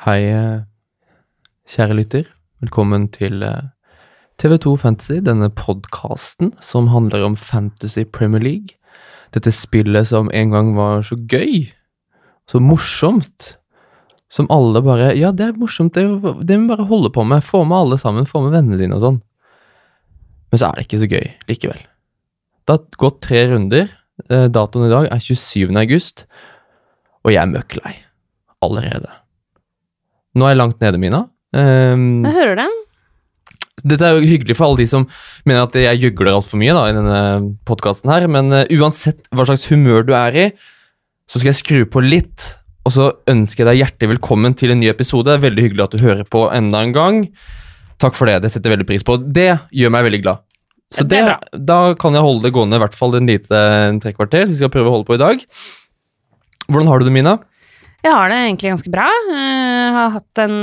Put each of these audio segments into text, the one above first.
Hei. Eh, kjære lytter. Velkommen til eh, TV2 Fantasy, denne podkasten som handler om Fantasy Premier League. Dette spillet som en gang var så gøy, så morsomt, som alle bare Ja, det er morsomt, det, det må vi bare holde på med. Få med alle sammen, få med vennene dine og sånn. Men så er det ikke så gøy likevel. Det har gått tre runder. Eh, Datoen i dag er 27. august, og jeg er møkk lei allerede. Nå er jeg langt nede, Mina. Um, Jeg hører det. dette er jo hyggelig for alle de som mener at jeg gjøgler altfor mye da, i denne podkasten her, men uh, uansett hva slags humør du er i, så skal jeg skru på litt, og så ønsker jeg deg hjertelig velkommen til en ny episode. Veldig hyggelig at du hører på enda en gang. Takk for det, det setter jeg veldig pris på. Det gjør meg veldig glad. Så Det det, da kan jeg holde det gående i hvert fall en lite en tre kvarter. Vi skal prøve å holde på i dag. Hvordan har du det, Mina? Jeg har det egentlig ganske bra. Jeg har hatt en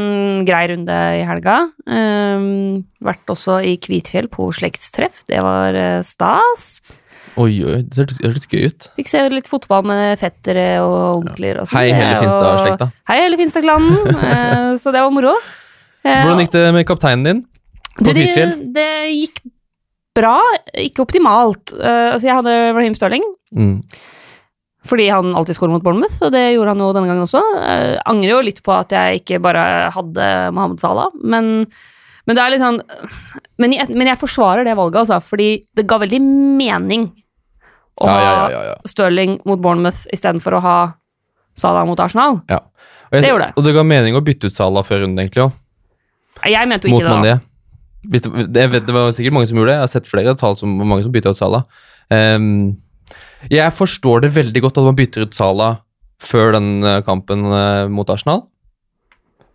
grei runde i helga. Um, vært også i Kvitfjell på slektstreff. Det var eh, stas. Oi, oi, det hørtes- det gøy ut. Fikk se litt fotball med fettere og onkler og sånn. Hei, hele Finstad-slekta. Hei, hele Finstad-klanen. Eh, så det var moro. Eh, Hvordan gikk det med kapteinen din? På det, Kvitfjell? det gikk bra, ikke optimalt. Eh, altså, jeg hadde Raheem Stirling. Mm. Fordi han alltid scorer mot Bournemouth, og det gjorde han jo denne gangen også. Jeg angrer jo litt på at jeg ikke bare hadde Mohammed Salah, men, men det er litt sånn men jeg, men jeg forsvarer det valget, altså, fordi det ga veldig mening å Ja, ja, ja, ha ja, ja. Stirling mot Bournemouth istedenfor å ha Salah mot Arsenal. Og jeg, Det gjorde det. Og det ga mening å bytte ut Salah før runden, egentlig òg. Jeg mente jo Mot ikke det. da. Det, det, det var sikkert mange som gjorde det. Jeg har sett flere tall som mange som bytta ut Salah. Ehm, jeg forstår det veldig godt at man bytter ut Sala før den eh, kampen eh, mot Arsenal.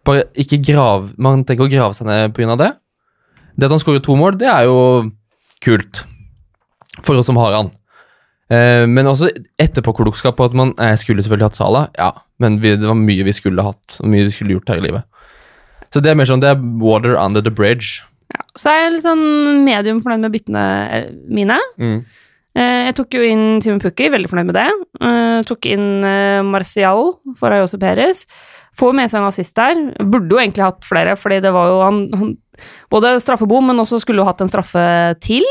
Bare ikke grav Man tenker å grave seg ned pga. det. Det at han skårer to mål, det er jo kult. For oss som har han. Eh, men også etterpåklokskap på at man Jeg skulle selvfølgelig hatt Sala, ja, men vi, det var mye vi skulle hatt, og mye vi skulle gjort her i livet. Så det er mer sånn, det er water under the bridge. Ja. Så er jeg litt sånn medium fornøyd med byttene mine. Mm. Eh, Jeg tok jo inn Timon Pukki, veldig fornøyd med det. Jeg Tok inn eh, Marcial for Ayose Perez. Får med seg en assist der. Burde jo egentlig hatt flere, fordi det var jo han, han Både straffebom, men også skulle jo hatt en straffe til.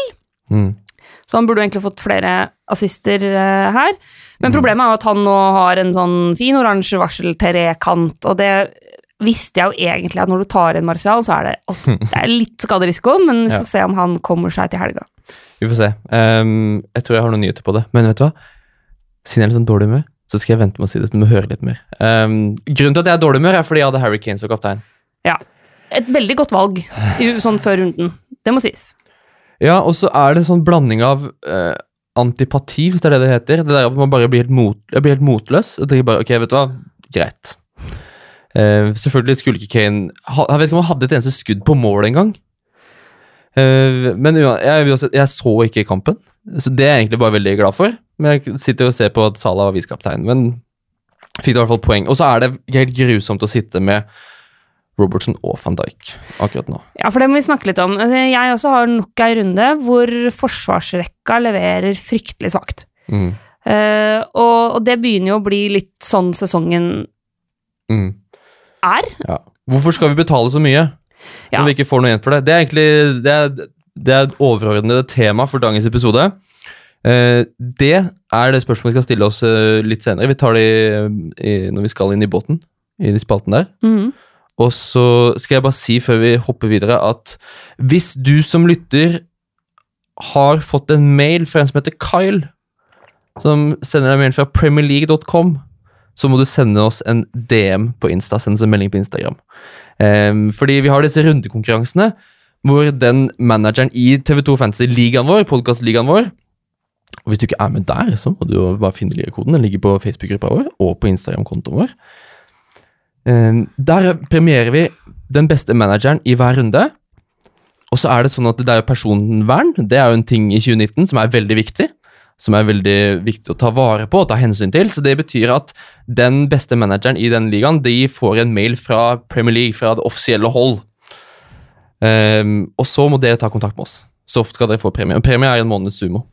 Mm. Så han burde jo egentlig fått flere assister eh, her. Men Mm. problemet er jo at han nå har en sånn fin oransje varselterrekant, og det visste jeg jo egentlig at når du tar inn Marcial, så er det, det er litt skaderisiko, men vi får se om han kommer seg til helga. Vi får se. Um, jeg tror jeg har noen nyheter på det. Men vet du hva? Siden jeg er litt sånn dårlig humør, så skal jeg vente med å si det. Så du må høre litt mer. Um, grunnen til at jeg er dårlig humør, er fordi jeg hadde Harry Kane som kaptein. Ja. Et veldig godt valg i- sånn før runden. Det må sies. Ja, og så er det sånn blanding av uh, antipati, hvis det er det det heter. Det der at man bare blir helt, mot, blir helt motløs. Og tenker bare, ok, vet du hva, greit. Uh, selvfølgelig skulle ikke Kane ha, Jeg vet ikke om han hadde et eneste skudd på mål engang. Uh, men jeg, jeg så ikke kampen, så det er jeg egentlig bare veldig glad for. Men jeg sitter og ser på at Salah var visekaptein, men fikk i hvert fall poeng. Og så er det helt grusomt å sitte med Robertson og van Dijk akkurat nå. Ja, for det må vi snakke litt om. Jeg også har nok ei runde hvor forsvarsrekka leverer fryktelig svakt. Mm. Uh, og, og det begynner jo å bli litt sånn sesongen Mm. er. Ja. Hvorfor skal vi betale så mye Ja. når vi ikke får noe igjen for det? Det er egentlig det er, det er overordnede tema for dagens episode. Eh, det er det spørsmålet vi skal stille oss eh, litt senere. Vi tar det i, i, når vi skal inn i båten, i de spalten der. Mm. Og så skal jeg bare si før vi hopper videre, at hvis du som lytter har fått en mail fra en som heter Kyle, som sender deg en mail fra premierleague.com, så må du sende oss en DM på Insta. Send oss en melding på Instagram. Ehm, fordi vi har disse rundekonkurransene hvor den manageren i TV2 Fantasy-ligaen vår, podkastligaen vår og Hvis du ikke er med der, så må du jo bare finne ligakoden. Den ligger på Facebook-gruppa vår og på Instagram-kontoen vår. Ehm, der premierer vi den beste manageren i hver runde. Og så er det sånn at det er personvern. Det er jo en ting i 2019 som er veldig viktig. Som er veldig viktig å ta vare på og ta hensyn til. Så det betyr at den beste manageren i den ligaen, de får en mail fra Premier League, fra det offisielle hold. Um, og så må dere ta kontakt med oss. Så skal dere få premie. Premie er en måneds sumo.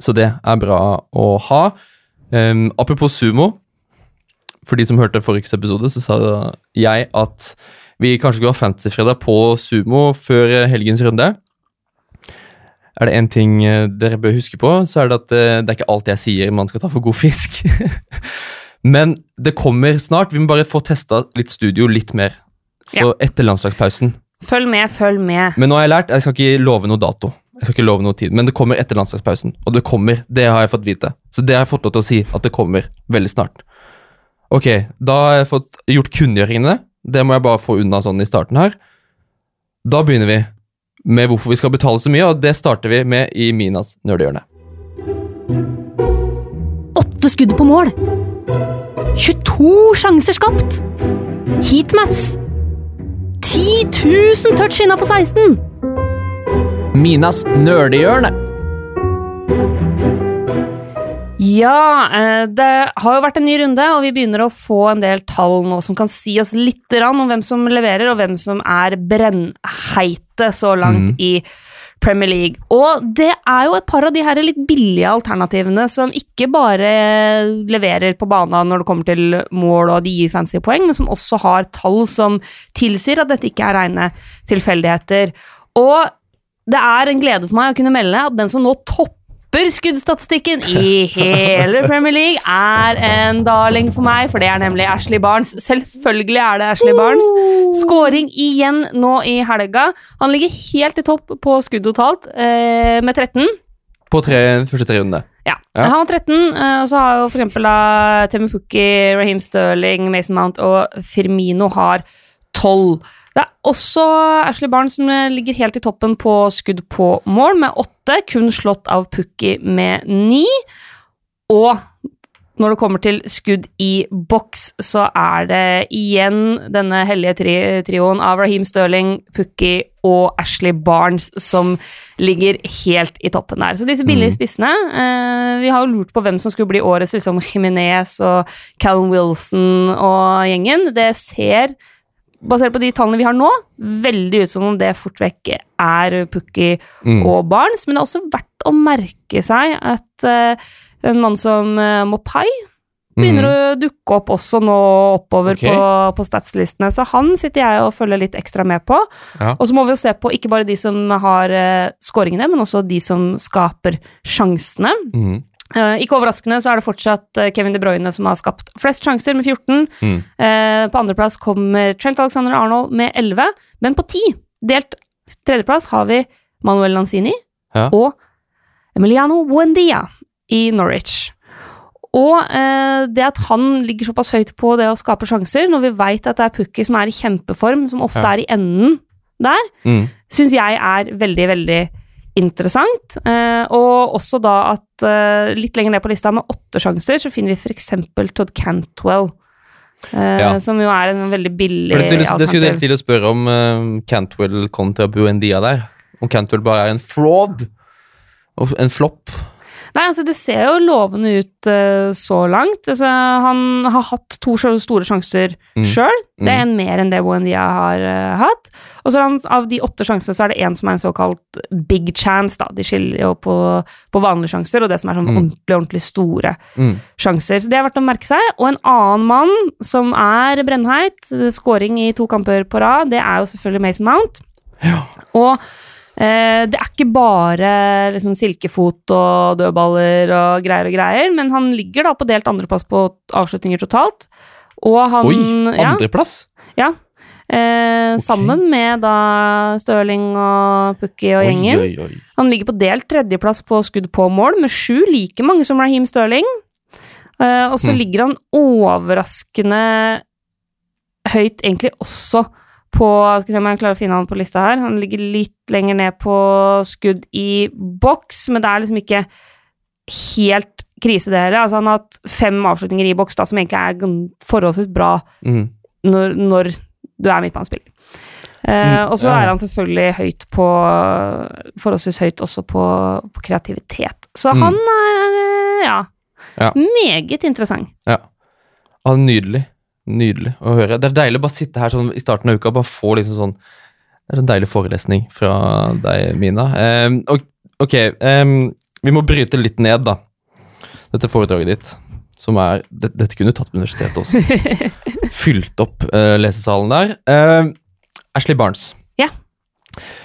Så det er bra å ha. Um, apropos sumo. for de som hørte forrige episode, så sa jeg at vi kanskje skulle ha Fantasyfredag på Sumo før helgens runde. Er det én ting eh, dere bør huske på, så er det at eh, det er ikke alt jeg sier man skal ta for god fisk. Men det kommer snart. Vi må bare få testa litt studio litt mer. Så etter landslagspausen. Følg med, følg med. Men nå har jeg lært, jeg skal ikke love noe dato. Jeg skal ikke love noe tid, Men det kommer etter landslagspausen. Og det kommer, det har jeg fått vite. Så det har jeg fått lov til å si, at det kommer veldig snart. Ok, da har jeg fått gjort kunngjøringene. Det må jeg bare få unna sånn i starten her. Da begynner vi med hvorfor vi skal betale så mye, og det starter vi med i Minas nerdehjørne. Åtte skudd på mål. 22 sjanser skapt. Heatmaps. 10 000 touch innafor 16! Minas nerdehjørne. Ja, eh, det har jo vært en ny runde, og vi begynner å få en del tall nå som kan si oss litt om hvem som leverer, og hvem som er brennheite så langt mm. i Premier League. Og det er jo et par av de her litt billige alternativene som ikke bare leverer på banen når det kommer til mål og de gir fancy poeng, men som også har tall som tilsier at dette ikke er rene tilfeldigheter. Og det er en glede for meg å kunne melde at den som nå topper skuddstatistikken i hele Premier League, er en darling for meg, for det er nemlig Ashley Barnes. Selvfølgelig er det Ashley Barnes. Skåring igjen nå i helga. Han ligger helt i topp på skudd totalt, eh, med 13. På tre, første tre rundene. Ja. Ja. Han har 13, eh, og så har jo for eksempel da Temi Pukki, Raheem Sterling, Mason Mount og Firmino har 12. Det er også Ashley Barnes som ligger helt i toppen på skudd på mål, med åtte, kun slått av Pukki med ni. Og når det kommer til skudd i boks, så er det igjen denne hellige tri trioen av Raheem Sterling, Pukki og Ashley Barnes som ligger helt i toppen der. Så disse billige Mm. spissene eh, Vi har jo lurt på hvem som skulle bli årets liksom Jimenez og Callum Wilson og gjengen. Det ser, basert på de tallene vi har nå, veldig ut som om det fort vekk er Pukki Mm. og Barnes, men det er også verdt å merke seg at uh, en mann som uh, Mopai begynner å dukke opp også nå oppover okay. på, på statslistene, så han sitter jeg og følger litt ekstra med på. Ja. Og så må vi jo se på ikke bare de som har uh, scoringene, men også de som skaper sjansene. Mhm. Eh, ikke overraskende så er det fortsatt eh, Kevin De Bruyne som har skapt flest sjanser, med 14. Mm. Eh, på andreplass kommer Trent Alexander Arnold med 11, men på 10, delt tredjeplass, har vi Manuel Lanzini Ja. og Emiliano Buendia i Norwich. Og eh, det at han ligger såpass høyt på det å skape sjanser, når vi veit at det er Pukki som er i kjempeform, som ofte Ja. er i enden der, Mm. syns jeg er veldig, veldig interessant. Eh, og også da at eh, litt lenger ned på lista med åtte sjanser, så finner vi f.eks. Todd Cantwell. eh, Ja. Som jo er en veldig billig det, det, skulle dere til å spørre om Cantwell kontra Buendia der. Om Cantwell bare er en fraud. En flopp. Nei, altså Det ser jo lovende ut uh, så langt. Altså, han har hatt to store sjanser Mm. sjøl. Det er Mm. en mer enn det Buendia har uh, hatt. Og så han, av de åtte sjansene så er det én som er en såkalt big chance. da. De skiller jo på, på vanlige sjanser og det som er sånn Mm. ordentlig, ordentlig store Mm. sjanser. Så det er verdt å merke seg. Og en annen mann som er brennheit, scoring i to kamper på rad, det er jo selvfølgelig Mason Mount. Ja. Og det er ikke bare liksom, silkefot og dødballer og greier og greier, men han ligger da på delt andreplass på avslutninger totalt. Og han Oi, andreplass? ja, eh, okay. Sammen med da Stirling og Pukki og gjengen. Oi, oi, oi. Han ligger på delt tredjeplass på skudd på mål, med sju, like mange som Raheem Stirling. Eh, og så Hmm. ligger han overraskende høyt, egentlig også på Skal vi se om jeg klarer å finne han på lista her. Han ligger litt lenger ned på skudd i boks, men det er liksom ikke helt krise, det heller. Altså, han har hatt fem avslutninger i boks, da, som egentlig er forholdsvis bra Mm. når, når du er midtbanespiller. Uh, Mm, og så ja. er han selvfølgelig høyt på Forholdsvis høyt også på, på kreativitet. Så Mm. han er ja, Ja. meget interessant. Ja, Han er nydelig. Nydelig å høre. Det er deilig å bare sitte her sånn i starten av uka og bare få liksom sånn Det er en deilig forelesning fra deg, Mina. Um, ok, um, vi må bryte litt ned, da. Dette foredraget ditt. som er det, Dette kunne du tatt på universitetet også. Fylt opp uh, lesesalen der. Uh, Ashley Barnes. Ja.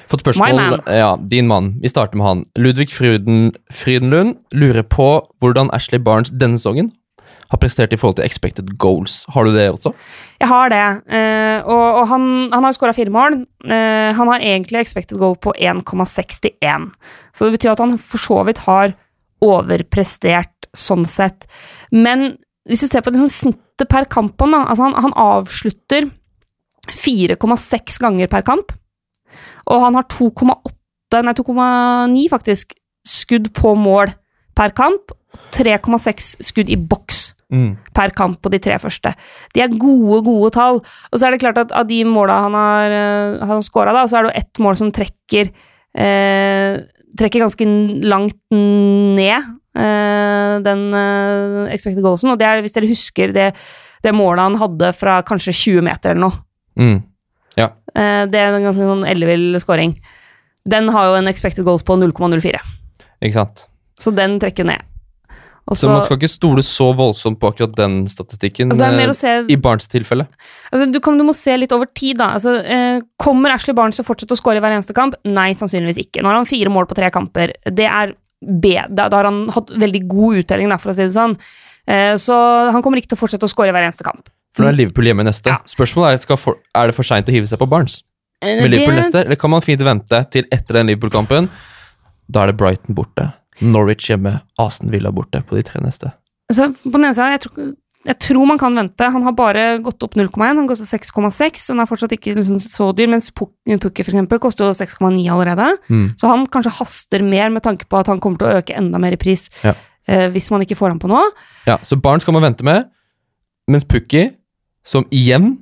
Fått My spørsmål man. Ja, din mann. Vi starter med han. Ludvig Fryden, Frydenlund lurer på hvordan Ashley Barnes denne sesongen har prestert i forhold til expected goals. Har du det også? Jeg har det, eh, og, og han, han har skåra fire mål. Eh, han har egentlig expected goal på 1,61, så det betyr at han for så vidt har overprestert sånn sett. Men hvis du ser på liksom snittet per kamp, altså han, han avslutter 4,6 ganger per kamp, og han har 2,8, nei 2,9 faktisk, skudd på mål per kamp. 3,6 skudd i boks per kamp på de tre første. De er gode, gode tall. Og så er det klart at av de måla han har, uh, han scora, da, så er det jo ett mål som trekker eh, Trekker ganske langt ned eh, den eh, expected goalsen. Og det er, hvis dere husker det, det målet han hadde fra kanskje 20 meter eller noe. Mm. Eh, det er en ganske sånn ellevill scoring. Den har jo en expected goals på 0,04, Ikke sant? så den trekker jo ned. Og Så, man skal ikke stole så voldsomt på akkurat den statistikken altså, eh, se i Barnes tilfelle. Altså, du, kom, du må se litt over tid, da. Altså, eh, kommer Ashley Barnes til å fortsette å skåre i hver eneste kamp? Nei, sannsynligvis ikke. Nå har han fire mål på tre kamper. Det er B. Da, da har han hatt veldig god uttelling, for å si det sånn. Eh, så han kommer ikke til å fortsette å skåre i hver eneste kamp. For nå er Liverpool hjemme neste. Ja. Spørsmålet er for, er det for seint å hive seg på Barnes Eh, med Liverpool det- neste, eller kan man fint vente til etter den Liverpool-kampen? Da er det Brighton borte, Norwich hjemme, Aston Villa borte på de tre neste. Så på den ene siden, jeg tror, jeg tror man kan vente. Han har bare gått opp 0,1. Han koster 6,6, så han er fortsatt ikke liksom så dyr. Mens Pukki eksempel koster jo 6,9 allerede. Mm. Så han kanskje haster mer med tanke på at han kommer til å øke enda mer i pris Ja. eh, hvis man ikke får han på nå. Ja, så barn skal man vente med, mens Pukki, som igjen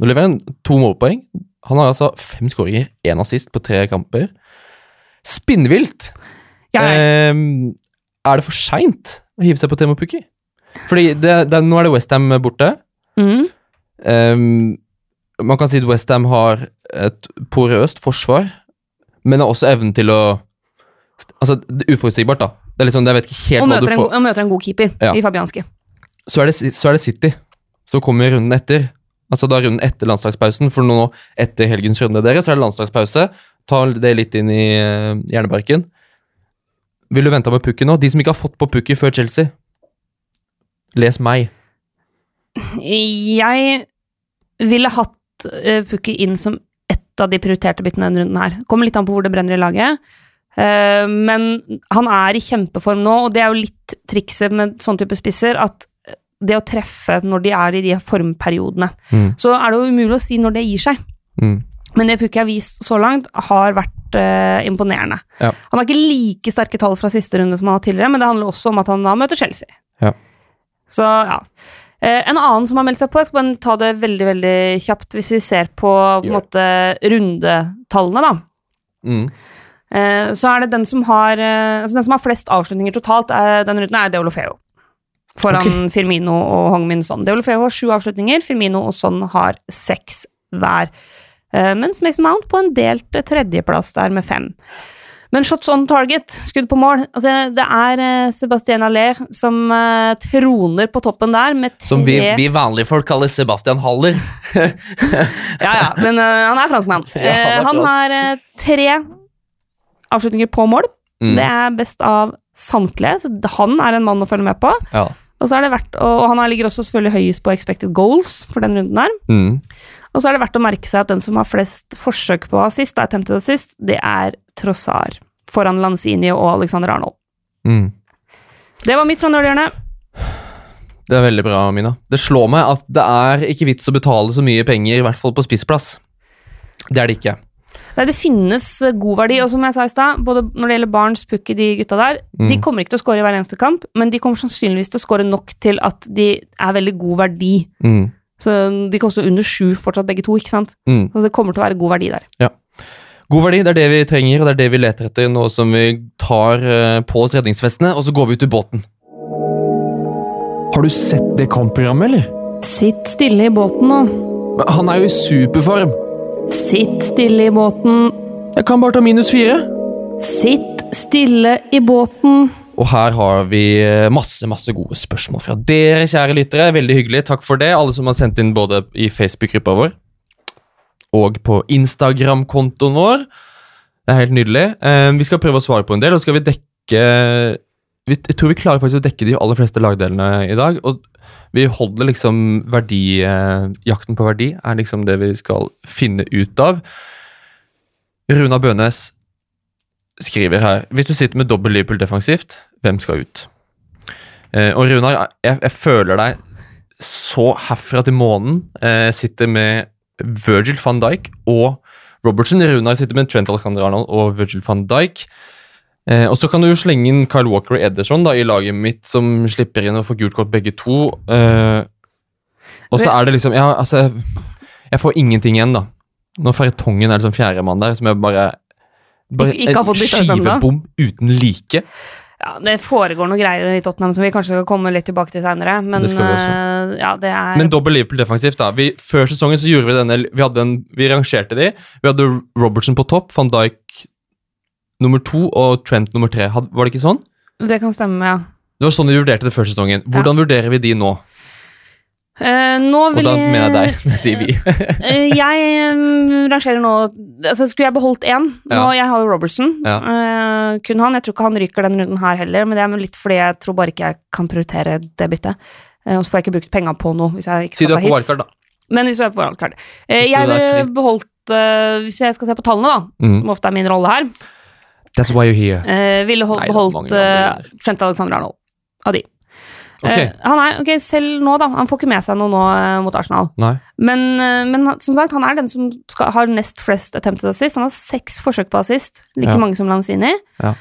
Nå leverer han to målpoeng. Han har altså fem skåringer, én assist på tre kamper. Spinnvilt! Ja, Ehm, er det for seint å hive seg på Temo Pukki? Fordi det, det, nå er det Westham borte. mm. Um, man kan si at Westham har et porøst forsvar, men har også evnen til å Altså, det er uforutsigbart, da. Det er liksom, jeg vet ikke helt Og hva du en, får go- og møter en god keeper Ja. i Fabianski. så er, det, så er det City som kommer runden etter. Altså da runden etter landslagspausen, for nå etter helgens runde deres, så er det landslagspause. Ta det litt inn i uh, hjernebarken. Vil du vente med Pukki nå? De som ikke har fått på Pukki før Chelsea, les meg. Jeg ville hatt uh, Pukki inn som ett av de prioriterte byttene denne runden her. Kommer litt an på hvor det brenner i laget. Uh, men han er i kjempeform nå, og det er jo litt trikset med sånn type spisser, at det å treffe når de er i de formperiodene, Mm. så er det jo umulig å si når det gir seg. Mm. Men det Pukki har vist så langt, har vært eh, imponerende. Ja. Han har ikke like sterke tall fra siste runde som han har tidligere, men det handler også om at han da møter Chelsea. Ja. Så ja. Eh, en annen som har meldt seg på, jeg skal bare ta det veldig veldig kjapt hvis vi ser på, på en måte, rundetallene, da. Mm. Eh, så er det den som har eh, altså Den som har flest avslutninger totalt er, den runden, er Deolofeo. Foran Firmino og Hong Min Son. Deolofeo har sju avslutninger, Firmino og Son har seks hver. Eh, mens Mason Mount på en delt eh, tredjeplass der med fem. Men shots on target, skudd på mål altså, Det er Sebastian Sebastien Aller som uh, troner på toppen der med tre Som vi, vi vanlige folk kaller Sebastian Haller. Ja, ja, men uh, han er franskmann. Ja, han Eh, han har eh, tre avslutninger på mål. Mm. Det er best av samtlige, så han er en mann å følge med på. Ja. Og så er det verdt, og han ligger også selvfølgelig høyest på expected goals for den runden der. Mm. Og så er det verdt å merke seg at den som har flest forsøk på assist, attempted assist, det er Trossar. Foran Lanzini og Alexander Arnold. Mm. Det var mitt fra nerdhjørnet. Det er veldig bra, Mina. Det slår meg at det er ikke vits å betale så mye penger, i hvert fall på spissplass. Det er det ikke. Nei, det finnes eh, god verdi, og som jeg sa i stad, både når det gjelder Barents, Pukki, de gutta der, Mm. de kommer ikke til å score i hver eneste kamp, men de kommer sannsynligvis til å score nok til at de er veldig god verdi. Mm. Så de koster under sju fortsatt, begge to, ikke sant? Mm. Så det kommer til å være god verdi der. God verdi, det er det vi trenger, og det er det vi leter etter nå som vi tar eh, på oss redningsvestene, og så går vi ut i båten. Har du sett det kampprogrammet, eller? Sitt stille i båten nå. Men Han er jo i superform. Sitt stille i båten. Jeg kan bare ta minus fire. Sitt stille i båten. Og her har vi eh, masse masse gode spørsmål fra dere, kjære lyttere. Veldig hyggelig. Takk for det, alle som har sendt inn både i Facebook-gruppa vår og på Instagram-kontoen vår. Det er helt nydelig. Eh, vi skal prøve å svare på en del, og så skal vi dekke Jeg tror vi klarer faktisk å dekke de aller fleste lagdelene i dag. Og vi holder liksom verdi eh, Jakten på verdi er liksom det vi skal finne ut av. Runa Bønes skriver her Hvis du sitter med dobbel Liverpool defensivt, hvem skal ut? Eh, og Runar, jeg, jeg føler deg så herfra til månen. Eh, sitter med Virgil van Dijk og Robertson. Runar sitter med Trent Alexander Arnold og Virgil van Dijk. Eh, og så kan du jo slenge inn Kyle Walker og Ederson da, i laget mitt, som slipper inn og får gult kort begge to. Eh, og så er det liksom Ja, altså Jeg får ingenting igjen, da. Når Fertongen er liksom fjerdemann der, som jeg bare bare Ikke- ikke En skivebom uten like. Ja, det foregår noe greier i Tottenham som vi kanskje skal komme litt tilbake til seinere. Men eh, ja, det Men dobbel Liverpool defensivt, da. Vi, før sesongen så gjorde vi denne Vi, en, vi rangerte de. Vi hadde Robertson på topp, van Dijk nummer to og Trent nummer tre. Var det ikke sånn? Det kan stemme, ja. Det var sånn vi vurderte det før sesongen. Hvordan vurderer vi de nå? Nå Og da jeg mener jeg deg, sier vi. uh, jeg um, rangerer nå altså Skulle jeg beholdt én nå, Ja. Jeg har jo Robertson. Ja. Uh, kun han. Jeg tror ikke han ryker den runden her heller, men det er litt fordi jeg tror bare ikke jeg kan prioritere det byttet. Og så får jeg ikke brukt penga på noe hvis jeg ikke skal ta hits. wildcard. Men hvis du er på wildcard. Jeg ville beholdt eh, Hvis jeg skal se på tallene, da, mm. som ofte er min rolle her, That's why you're here. ville beholdt eh, Trent Alexander Arnold. Av de. Ok. Eh, han er, ok, Selv nå, da. Han får ikke med seg noe nå eh, mot Arsenal. Nei. Men, eh, men som sagt, han er den som skal, har nest flest attempted assist. Han har seks forsøk på assist, like Ja. mange som Lanzini. Ja.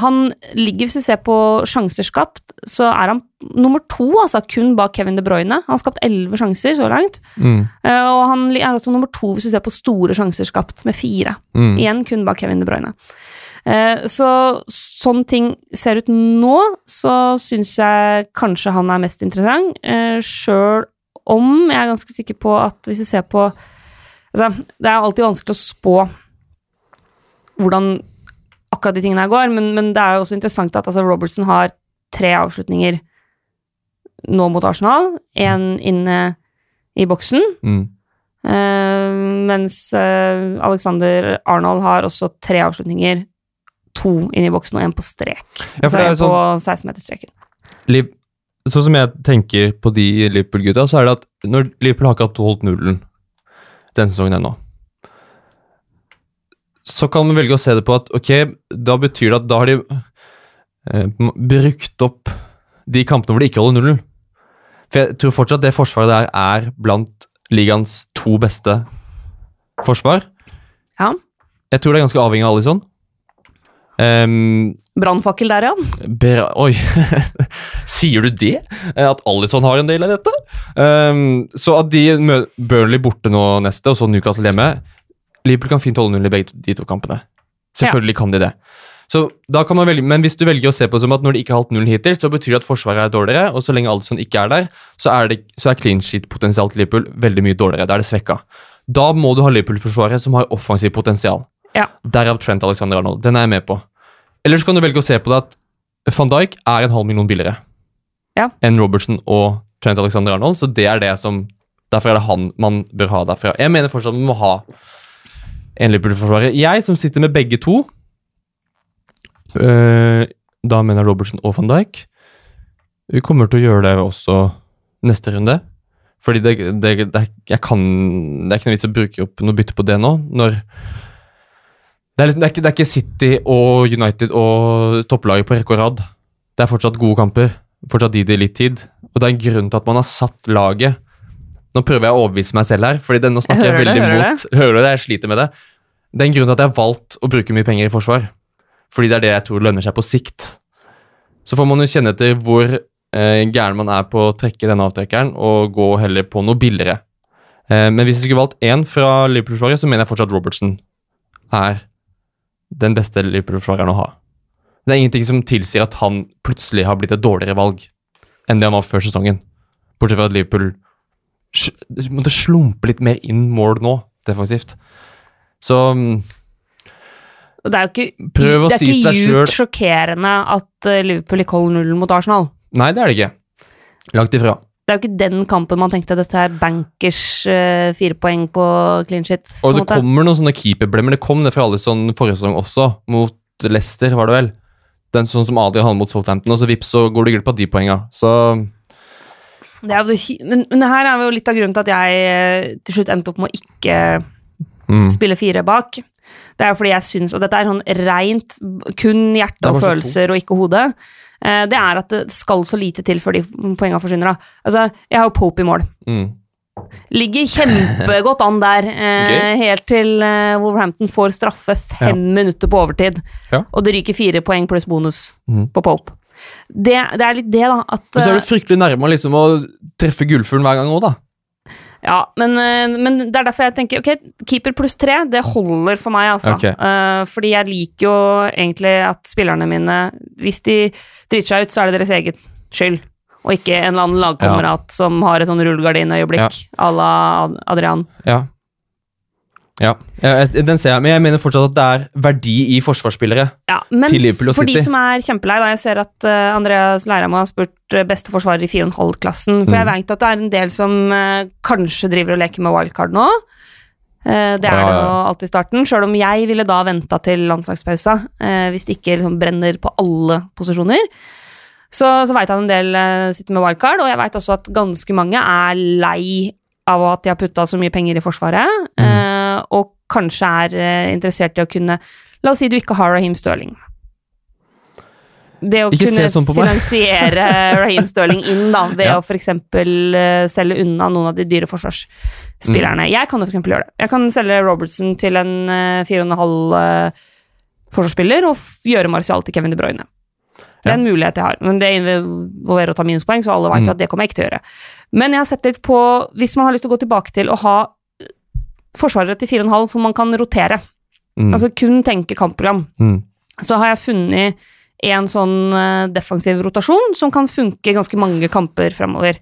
Han ligger, hvis vi ser på sjanser skapt, så er han nummer to, altså kun bak Kevin De Bruyne. Han har skapt elleve sjanser så langt. Mm. Og han er også nummer to hvis vi ser på store sjanser skapt, med fire. Mm. Igjen kun bak Kevin De Bruyne. Eh, så sånn ting ser ut nå, så syns jeg kanskje han er mest interessant. Uh, Sjøl om jeg er ganske sikker på at hvis vi ser på altså, Det er alltid vanskelig å spå hvordan akkurat de tingene her går, men, men det er jo også interessant at altså, Robertson har tre avslutninger nå mot Arsenal. Én inne i boksen. Mm. Uh, mens uh, Alexander Arnold har også tre avslutninger. To inn i boksen og én på strek. Ja, så er sånn, på 16-meterstreken. Liv- sånn som jeg tenker på de Liverpool-gutta, så er det at når Liverpool har ikke holdt nullen denne sesongen ennå, så kan man velge å se det på at ok, da betyr det at da har de eh, brukt opp de kampene hvor de ikke holder nullen. For jeg tror fortsatt det forsvaret der er blant ligaens to beste forsvar. Ja. Jeg tror det er ganske avhengig av Alison. Um, Brannfakkel der, ja. Oi, sier du det? Eh, At Alison har en del av dette? Um, så at de Burnley borte nå neste, og så Newcastle hjemme Liverpool kan fint holde null i begge de to kampene. Selvfølgelig kan de det. Så da kan man velge, Men hvis du velger å se på det som at når de ikke har holdt null hittil, så betyr det at forsvaret er dårligere, og så lenge Alison ikke er der, så er, det, så er clean sheet-potensialet til Liverpool veldig mye dårligere. Da er det svekka. Da må du ha Liverpool-forsvaret som har offensivt potensial. Ja. Derav Trent Alexander Arnold. Den er jeg med på. Eller så kan du velge å se på det at van Dijk er en halv million billigere Ja. enn Robertson og Trent Alexander Arnold, så det er det som Derfor er det han man bør ha derfra. Jeg mener fortsatt man må ha en Liverpool-forsvarer. Jeg som sitter med begge to, øh, da mener Robertson og van Dijk, vi kommer til å gjøre det også neste runde. Fordi det, det, det, jeg kan, det er ikke noe vits å bruke opp noe bytte på det nå, når det er, liksom, det, er ikke, det er ikke City og United og topplaget på rekke og rad. Det er fortsatt gode kamper. Fortsatt de det litt tid. Og det er en grunn til at man har satt laget Nå prøver jeg å overbevise meg selv her, Fordi det, nå snakker jeg, Jeg veldig det, hører mot Hører du det? Jeg sliter med det. Det er en grunn til at jeg har valgt å bruke mye penger i forsvar. Fordi det er det jeg tror lønner seg på sikt. Så får man jo kjenne etter hvor eh, gæren man er på å trekke denne avtrekkeren, og gå heller på noe billigere. Eh, men hvis jeg skulle valgt én fra Liverpool-forsvaret, så mener jeg fortsatt Robertson er den beste Liverpool-forsvareren å ha. Det er ingenting som tilsier at han plutselig har blitt et dårligere valg enn det han var før sesongen. Bortsett fra at Liverpool måtte slumpe litt mer inn mål nå, defensivt. Så mm, det er jo ikke, Prøv å det er ikke deg djupt sjokkerende at eh, Liverpool ikke holder nullen mot Arsenal. Nei, det er det ikke. Langt ifra. Det er jo ikke den kampen man tenkte dette er bankers uh, fire poeng på clean shit. Og det måte. kommer noen sånne keeperblemmer. Det kom det fra alle sånn forrige sesong også, mot Leicester, var det vel. Den sånn som Adrian hadde mot Southampton, og så vips, så går du glipp av de poenga. Så Det jo, men, men her er jo litt av grunnen til at jeg eh, til slutt endte opp med å ikke mm. spille fire bak. Det er jo fordi jeg syns, og dette er sånn rent kun hjerte er og følelser og ikke hode, eh, det er at det skal så lite til før de poengene forsvinner. da. Altså, Jeg har jo Pope i mål. Mm. Ligger kjempegodt an der, eh, helt til eh, Wolverhampton får straffe fem minutter på overtid. Ja. Og det ryker fire poeng pluss bonus mm. på Pope. Det, det er litt det, da. At, Men så er eh, du fryktelig nærme liksom, å treffe gullfuglen hver gang òg, da. Ja, men, eh, men det er derfor jeg tenker ok, keeper pluss tre, det holder for meg, altså. Okay. Uh, fordi jeg liker jo egentlig at spillerne mine, hvis de driter seg ut, så er det deres eget skyld. Og ikke en eller annen lagkamerat som har et sånn rullegardinøyeblikk à la Adrian. Ja. Ja. Jeg, den ser jeg, men jeg mener fortsatt at det er verdi i forsvarsspillere. Ja, men Til Liverpool og for de som er kjempelei, da jeg ser at eh, Andreas Leirheim har spurt eh, beste forsvarer i 4,5-klassen, for jeg Mm. vet at det er en del som eh, kanskje driver og leker med wildcard nå. Det er Ja, det jo alltid i starten, sjøl om jeg ville da venta til landslagspausa, hvis det ikke liksom brenner på alle posisjoner. Så, så veit jeg at en del sitter med wildcard, og jeg veit også at ganske mange er lei av at de har putta så mye penger i Forsvaret, Mm. Eh, og kanskje er eh, interessert i å kunne La oss si du ikke har Raheem Sterling. Det å Ikke kunne sånn finansiere Raheem Sterling inn da, ved Ja. å f.eks. Uh, selge unna noen av de dyre forsvarsspillerne. Mm. Jeg kan jo f.eks. gjøre det. Jeg kan selge Robertson til en uh, 4,5 uh, forsvarsspiller og gjøre Martial til Kevin De Bruyne. Det er en mulighet jeg har, men det involverer å ta minuspoeng, så alle vet Mm. at det kommer jeg ikke til å gjøre. Men jeg har sett litt på Hvis man har lyst til å gå tilbake til å ha forsvarere til 4,5 som man kan rotere, Mm. altså kun tenke kampprogram, mm. så har jeg funnet en sånn eh, defensiv rotasjon som kan funke ganske mange kamper fremover.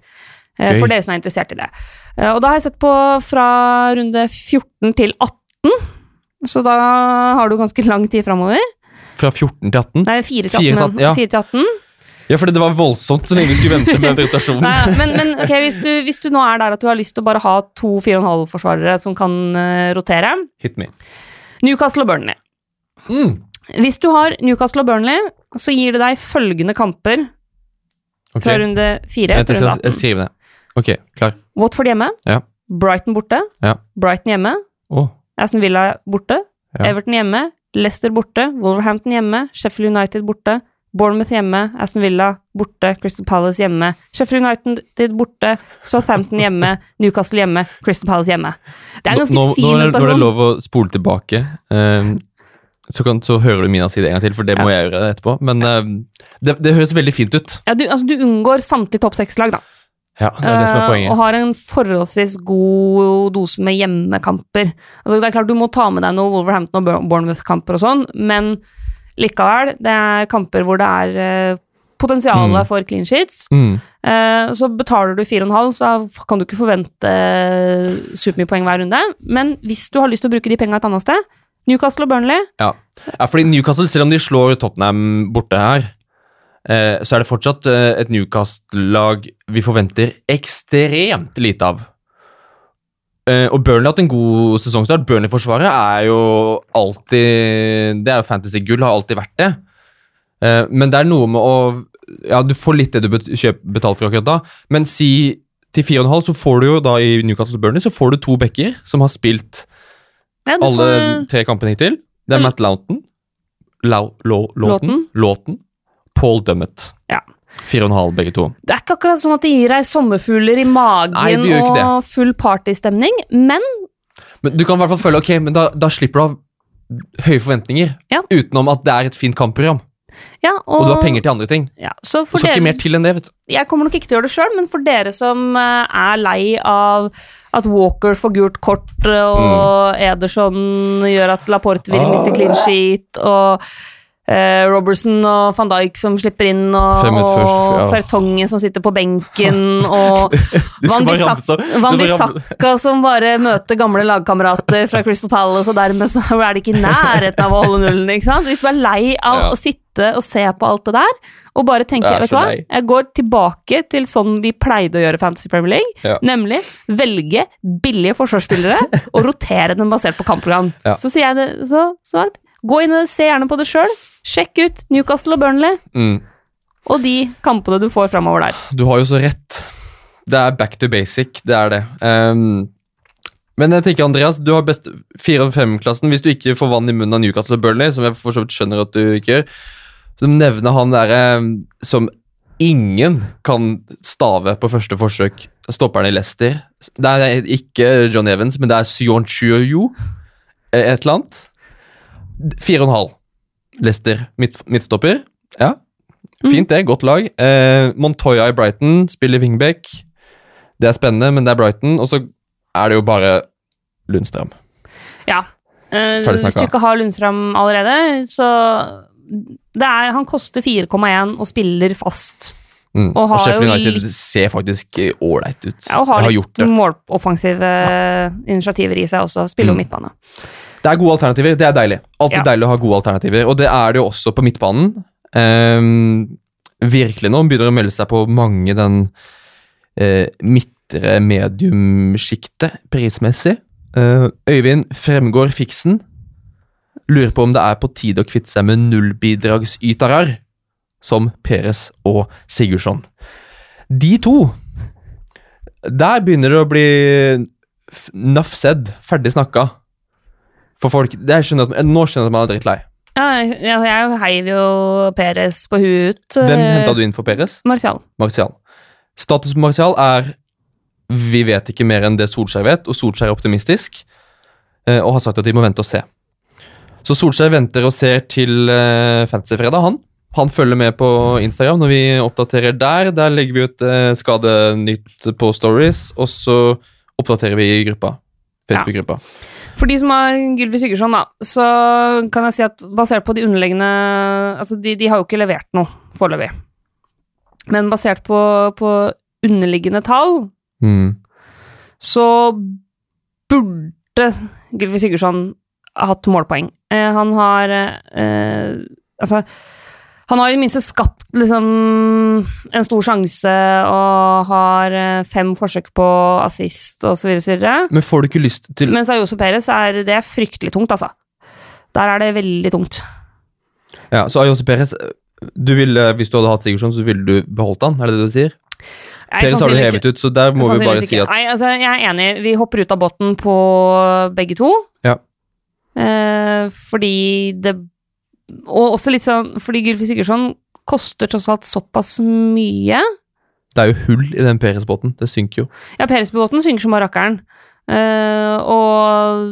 Okay. For dere som er interessert i det. Eh, Og da har jeg sett på fra runde 14 til 18, så da har du ganske lang tid fremover. Fra 14 til 18? Nei, 4 til 4 til 18. 18, ja. 4 til 18. Ja, fordi det var voldsomt så lenge vi skulle vente med den rotasjonen. Nei, ja, men, men ok, hvis du, hvis du nå er der at du har lyst til å bare ha to 4,5-forsvarere som kan uh, rotere, Hit me. Newcastle og Burnley. Mm. Hvis du har Newcastle og Burnley, så gir det deg følgende kamper okay. fra runde 4 Vent, jeg jeg skriver det. Ok, klar. Watford hjemme, Ja. Brighton borte, Ja. Brighton hjemme, Oh. Aston Villa borte, Ja. Everton hjemme, Leicester borte, Wolverhampton hjemme, Sheffield United borte, Bournemouth hjemme, Aston Villa borte, Crystal Palace hjemme, Sheffield United borte, Southampton hjemme, Newcastle hjemme, Crystal Palace hjemme. Det er en ganske nå, fin nå er det lov å spole tilbake. ehm, så, kan, så hører du Mina si det en gang til, for det må jeg gjøre etterpå. Men ehm, det, det høres veldig fint ut. Ja, du, altså, du unngår samtlige topp seks-lag, da. Ja, det er det som er poenget. Uh, og har en forholdsvis god dose med hjemmekamper. Altså, det er klart Du må ta med deg noen Wolverhampton og Bournemouth-kamper og sånn, men likevel, det er kamper hvor det er potensialet Mm. for clean sheets. Mm. Eh, så betaler du 4,5, så kan du ikke forvente uh, supermye poeng hver runde. Men hvis du har lyst til å bruke de penga et annet sted, Newcastle og Burnley Ja. ja, fordi Newcastle, selv om de slår Tottenham borte her, eh, så er det fortsatt eh, et Newcastle-lag vi forventer ekstremt lite av. Eh, og Burnley har hatt en god sesongstart. Burnley-forsvaret er jo alltid Det er jo fantasy-gull, har alltid vært det. Eh, men det er noe med å Ja, du får litt det du betaler for akkurat da, men si til 4,5 så får du jo da i Newcastle Burnley så får du to backer som har spilt ja, får... alle tre kampene hittil. Det er Eller- Matt Loughton, Lau, Law- Lawton, Lawton. Lawton, Paul Dummett. Ja. Fire og en halv, begge to. Det er ikke akkurat sånn at det gir deg sommerfugler i magen Nei, og full partystemning, men Men du kan i hvert fall føle ok, men da, da slipper du av høye forventninger. Ja. Utenom at det er et fint kampprogram, ja, og, du har penger til andre ting. Ja, så for du skal dere, ikke mer til enn det. vet du. Jeg kommer nok ikke til å gjøre det sjøl, men for dere som eh, er lei av at Walker får gult kort, og og Ederson gjør at Laporte vil Ah. miste clean sheet, og eh, Robertson og van Dijk som slipper inn, og, minutter og Fertongen som sitter på benken, og Van Bissaka som bare møter gamle lagkamerater fra Crystal Palace, og dermed så er de ikke i nærheten av å holde nullen. ikke sant? Hvis du er lei av Ja. å sitte og se på alt det der, og bare tenke vet du hva, jeg går tilbake til sånn vi pleide å gjøre Fantasy Premier League, Ja. nemlig velge billige forsvarsspillere og rotere dem basert på kampprogram. Ja. Så sier jeg det så sagt Gå inn og se gjerne på det sjøl. Sjekk ut Newcastle og Burnley Mm. og de kampene du får framover der. Du har jo så rett. Det er back to basic, det er det. Um, men jeg tenker, Andreas, du har best 4- og 5-klassen. Hvis du ikke får vann i munnen av Newcastle og Burnley, som jeg for så vidt skjønner at du ikke gjør, så nevner han derre som ingen kan stave på første forsøk, stopperen i Leicester. Det er ikke John Evans, men det er Sion Chuyo, et eller annet. Fire og en halv. Leicester midt, midtstopper. Ja, fint det. Godt lag. Eh, Montoya i Brighton spiller wingback. Det er spennende, men det er Brighton. Og så er det jo bare Lundstrøm. Ja. Eh, hvis du ikke har Lundstrøm allerede, så det er, Han koster 4,1 og spiller fast. Mm. Og Og, har Sheffield jo United litt- ser faktisk ålreit ut. Ja, og har har litt gjort ja. måloffensive initiativer i seg også. Spiller jo Mm. midtbane. Det er gode alternativer. Det er deilig. Alltid Ja. deilig å ha gode alternativer. Og det er det jo også på midtbanen. Um, virkelig nå begynner det å melde seg på mange den uh, midtre mediumsjiktet prismessig. Uh, Øyvind Fremgård Fiksen lurer på om det er på tide å kvitte seg med nullbidragsytere som Peres og Sigurdsson. De to Der begynner det å bli nafsed, ferdig snakka. For folk det skjønner at, Nå skjønner jeg at man er drittlei. Ja, jeg, jeg heiv jo Peres på huet ut. Hvem henta du inn for Peres? Martial. Martial. Status på Martial er vi vet ikke mer enn det Solskjær vet, og Solskjær er optimistisk eh, og har sagt at de må vente og se. Så Solskjær venter og ser til uh, Fantasyfredag, han. Han følger med på Instagram når vi oppdaterer der. Der legger vi ut skadenytt på stories, og så oppdaterer vi i gruppa. Facebook-gruppa. For de som har Gylvi Sigurdsson, da, så kan jeg si at basert på de underliggende Altså, de, de har jo ikke levert noe foreløpig. Men basert på, på underliggende tall, Mm. så burde Gylvi Sigurdsson ha hatt målpoeng. Eh, han har eh, Altså, han har i det minste skapt liksom en stor sjanse og har eh, fem forsøk på assist osv. Men får du ikke lyst til Mens Ayoso Perez er det er fryktelig tungt, altså. Der er det veldig tungt. Ja, så Ayose Perez du ville, Hvis du hadde hatt Sigurdsson, så ville du beholdt han? Er det det du sier? Nei, Perez har du hevet ut, så der må vi bare si at Nei, altså, jeg er enig. Vi hopper ut av båten på begge to. Ja. Eh, fordi det Og også litt sånn fordi Gylfi Sigurdsson koster tross alt såpass mye. det er jo hull i den Peres-båten. Det synker jo. Ja, Peres-båten synker som bare rakkeren. Uh, og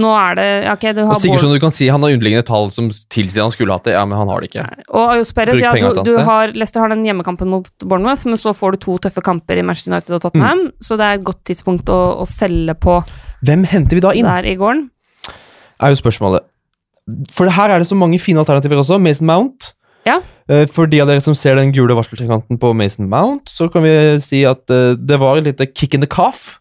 nå er det ja, ok, du har Og Sigurdsson, du kan si han har underliggende tall som tilsier han skulle hatt det, ja, men han har det ikke. Og Ayos Perez, ja, du, du har, Leicester har den hjemmekampen mot Bournemouth, men så får du to tøffe kamper i Manchester United og Tottenham, Mm. så det er et godt tidspunkt å, å selge på Hvem henter vi da inn? der i gården. Er jo spørsmålet. For her er det så mange fine alternativer også. Mason Mount. Ja. Eh, For de av dere som ser den gule varseltrekanten på Mason Mount, så kan vi si at eh, det var et lite kick in the calf,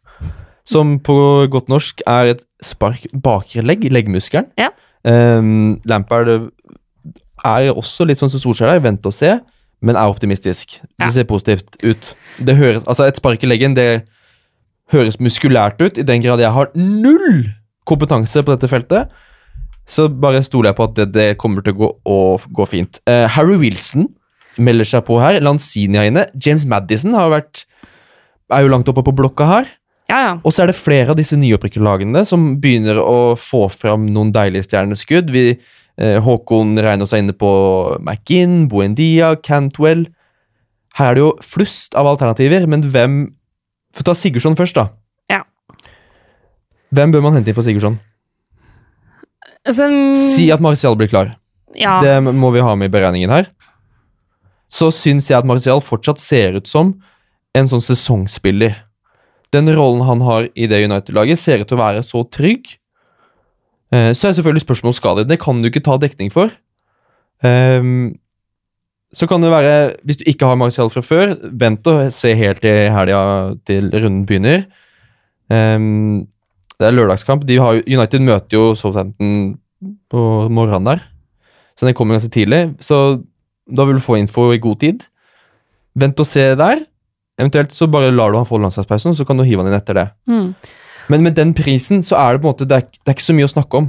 som på godt norsk er et spark bakre legg, leggmuskelen. Ja. Um, Lampard er også litt sånn som Solskjær er, vent og se, men er optimistisk. Ja. Det ser positivt ut. Det høres, altså Et spark i leggen, det høres muskulært ut, i den grad jeg har null kompetanse på dette feltet. Så bare stoler jeg på at det, det kommer til å gå, å gå fint. Uh, Harry Wilson melder seg på her. Lanzini er inne. James Madison har vært, er jo langt oppe på blokka her. Ja, ja. Og så er det flere av disse nyopprykkede lagene som begynner å få fram noen deilige stjerneskudd. Vi, eh, Håkon regner seg inne på McInn, Buendia, Cantwell. Her er det jo flust av alternativer, men hvem Få ta Sigurdsson først, da. Ja. Hvem bør man hente inn for Sigurdsson? Altså, mm, Si at Martial blir klar. ja. Det må vi ha med i beregningen her. Så syns jeg at Martial fortsatt ser ut som en sånn sesongspiller. Den rollen han har i det United-laget, ser ut til å være så trygg. Eh, Så er selvfølgelig spørsmålet om skade. Det kan du ikke ta dekning for. Ehm, så kan det være, hvis du ikke har Martial fra før, vent og se helt til helga til runden begynner. Det er lørdagskamp. De har, United møter jo Southampton på morgenen der, så den kommer ganske tidlig. Så da vil du få info i god tid. Vent og se der. Eventuelt så bare lar du han få landslagspausen, så kan du hive han inn etter det. Mm. Men med den prisen så er det på en måte det er, det er ikke så mye å snakke om.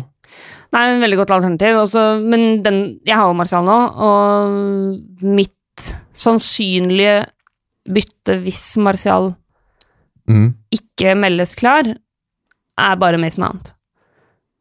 Nei, en veldig godt alternativ. Også, men den, jeg har jo Martial nå, og mitt sannsynlige bytte hvis Martial Mm. ikke meldes klar, er bare Mason Mount.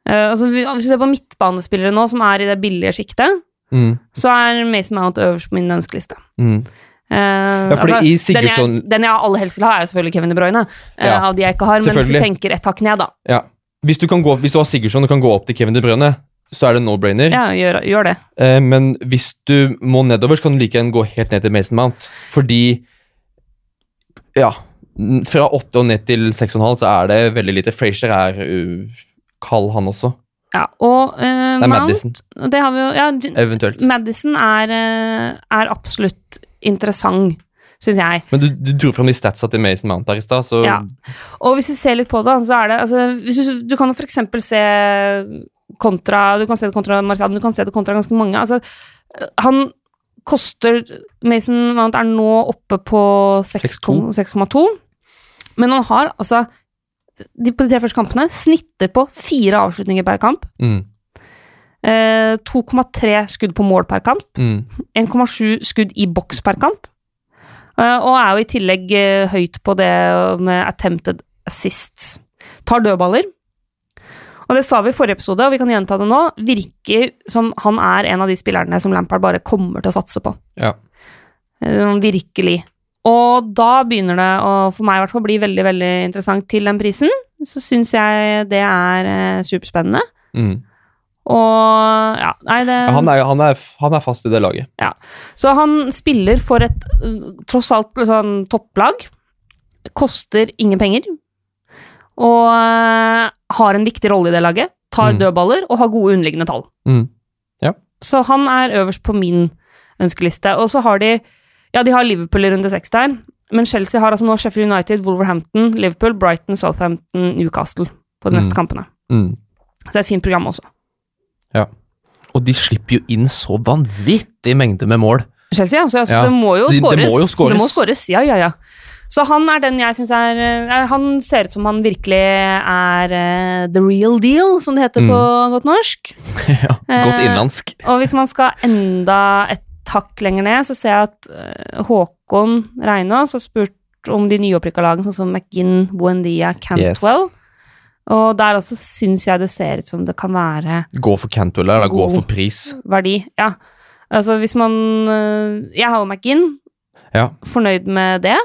Uh, altså, hvis du ser på midtbanespillere nå, som er i det billige sjiktet, Mm. så er Mason Mount øverst på min ønskeliste. Mm. Uh, Ja, altså, den, jeg, den jeg aller helst vil ha, er jo selvfølgelig Kevin De Bruyne, eh, Ja, av de jeg ikke har, men hvis du tenker et hakk ned, da. Ja. Hvis du, kan gå, hvis du har Sigurdsson og kan gå opp til Kevin De Bruyne, så er det no-brainer. Ja, gjør, gjør det. Uh, men hvis du må nedover, så kan du like gjerne gå helt ned til Mason Mount. Fordi Ja. Fra åtte og ned til seks og en halv så er det veldig lite. Frazier er uh, kald, han også. Ja, og uh, Det er Madison, det har vi jo ja, eventuelt. Madison er, eh, er absolutt interessant, syns jeg. Men du, du dro fram de statsa til Mason Mount der i stad, så Ja. Og hvis vi ser litt på det, så er det altså, hvis du, du kan for eksempel se kontra Du kan se det kontra Marcial, men du kan se det kontra ganske mange. Altså, han koster Mason Mount er nå oppe på 6,2, 6,2, men han har altså de, På de tre første kampene snitter på fire avslutninger per kamp. mm, Eh, 2,3 skudd på mål per kamp. mm, 1,7 skudd i boks per kamp. Eh, og er jo i tillegg eh, høyt på det med attempted assists. Tar dødballer. Og det sa vi i forrige episode, og vi kan gjenta det nå. Virker som han er en av de spillerne som Lampard bare kommer til å satse på. Ja. Eh, virkelig. Og da begynner det å, for meg i hvert fall, bli veldig, veldig interessant til den prisen. Så syns jeg det er eh, superspennende. mm. Og ja, nei, det Ja, han, er, han, er, han er fast i det laget. Ja. Så han spiller for et tross alt sånn topplag. Koster ingen penger. Og øh, har en viktig rolle i det laget. Tar Mm. dødballer og har gode underliggende tall. Mm. Så han er øverst på min ønskeliste. Og så har de Ja, de har Liverpool i runde seks der. Men Chelsea har altså nå Sheffield United, Wolverhampton, Liverpool, Brighton, Southampton, Newcastle på de Mm. neste kampene. Mm. Så det er et fint program også. Ja. Og de slipper jo inn så vanvittig mengde med mål. Chelsea, altså, altså Ja, det må jo så det må jo skåres. Skåres, ja, ja, ja. Så han er den jeg syns er, er Han ser ut som han virkelig er eh, the real deal, som det heter på godt norsk. ja, Godt Eh, innlandsk. Og hvis man skal enda et hakk lenger ned, så ser jeg at eh, Håkon Reinås har spurt om de nyopprykka lagene, sånn som McGinn, Buendia, Cantwell. Og der også syns jeg det ser ut som det kan være Gå for Cantwell eller gå for pris. verdi. Ja. Altså hvis man eh, Jeg har jo McGinn. Ja, Fornøyd med det.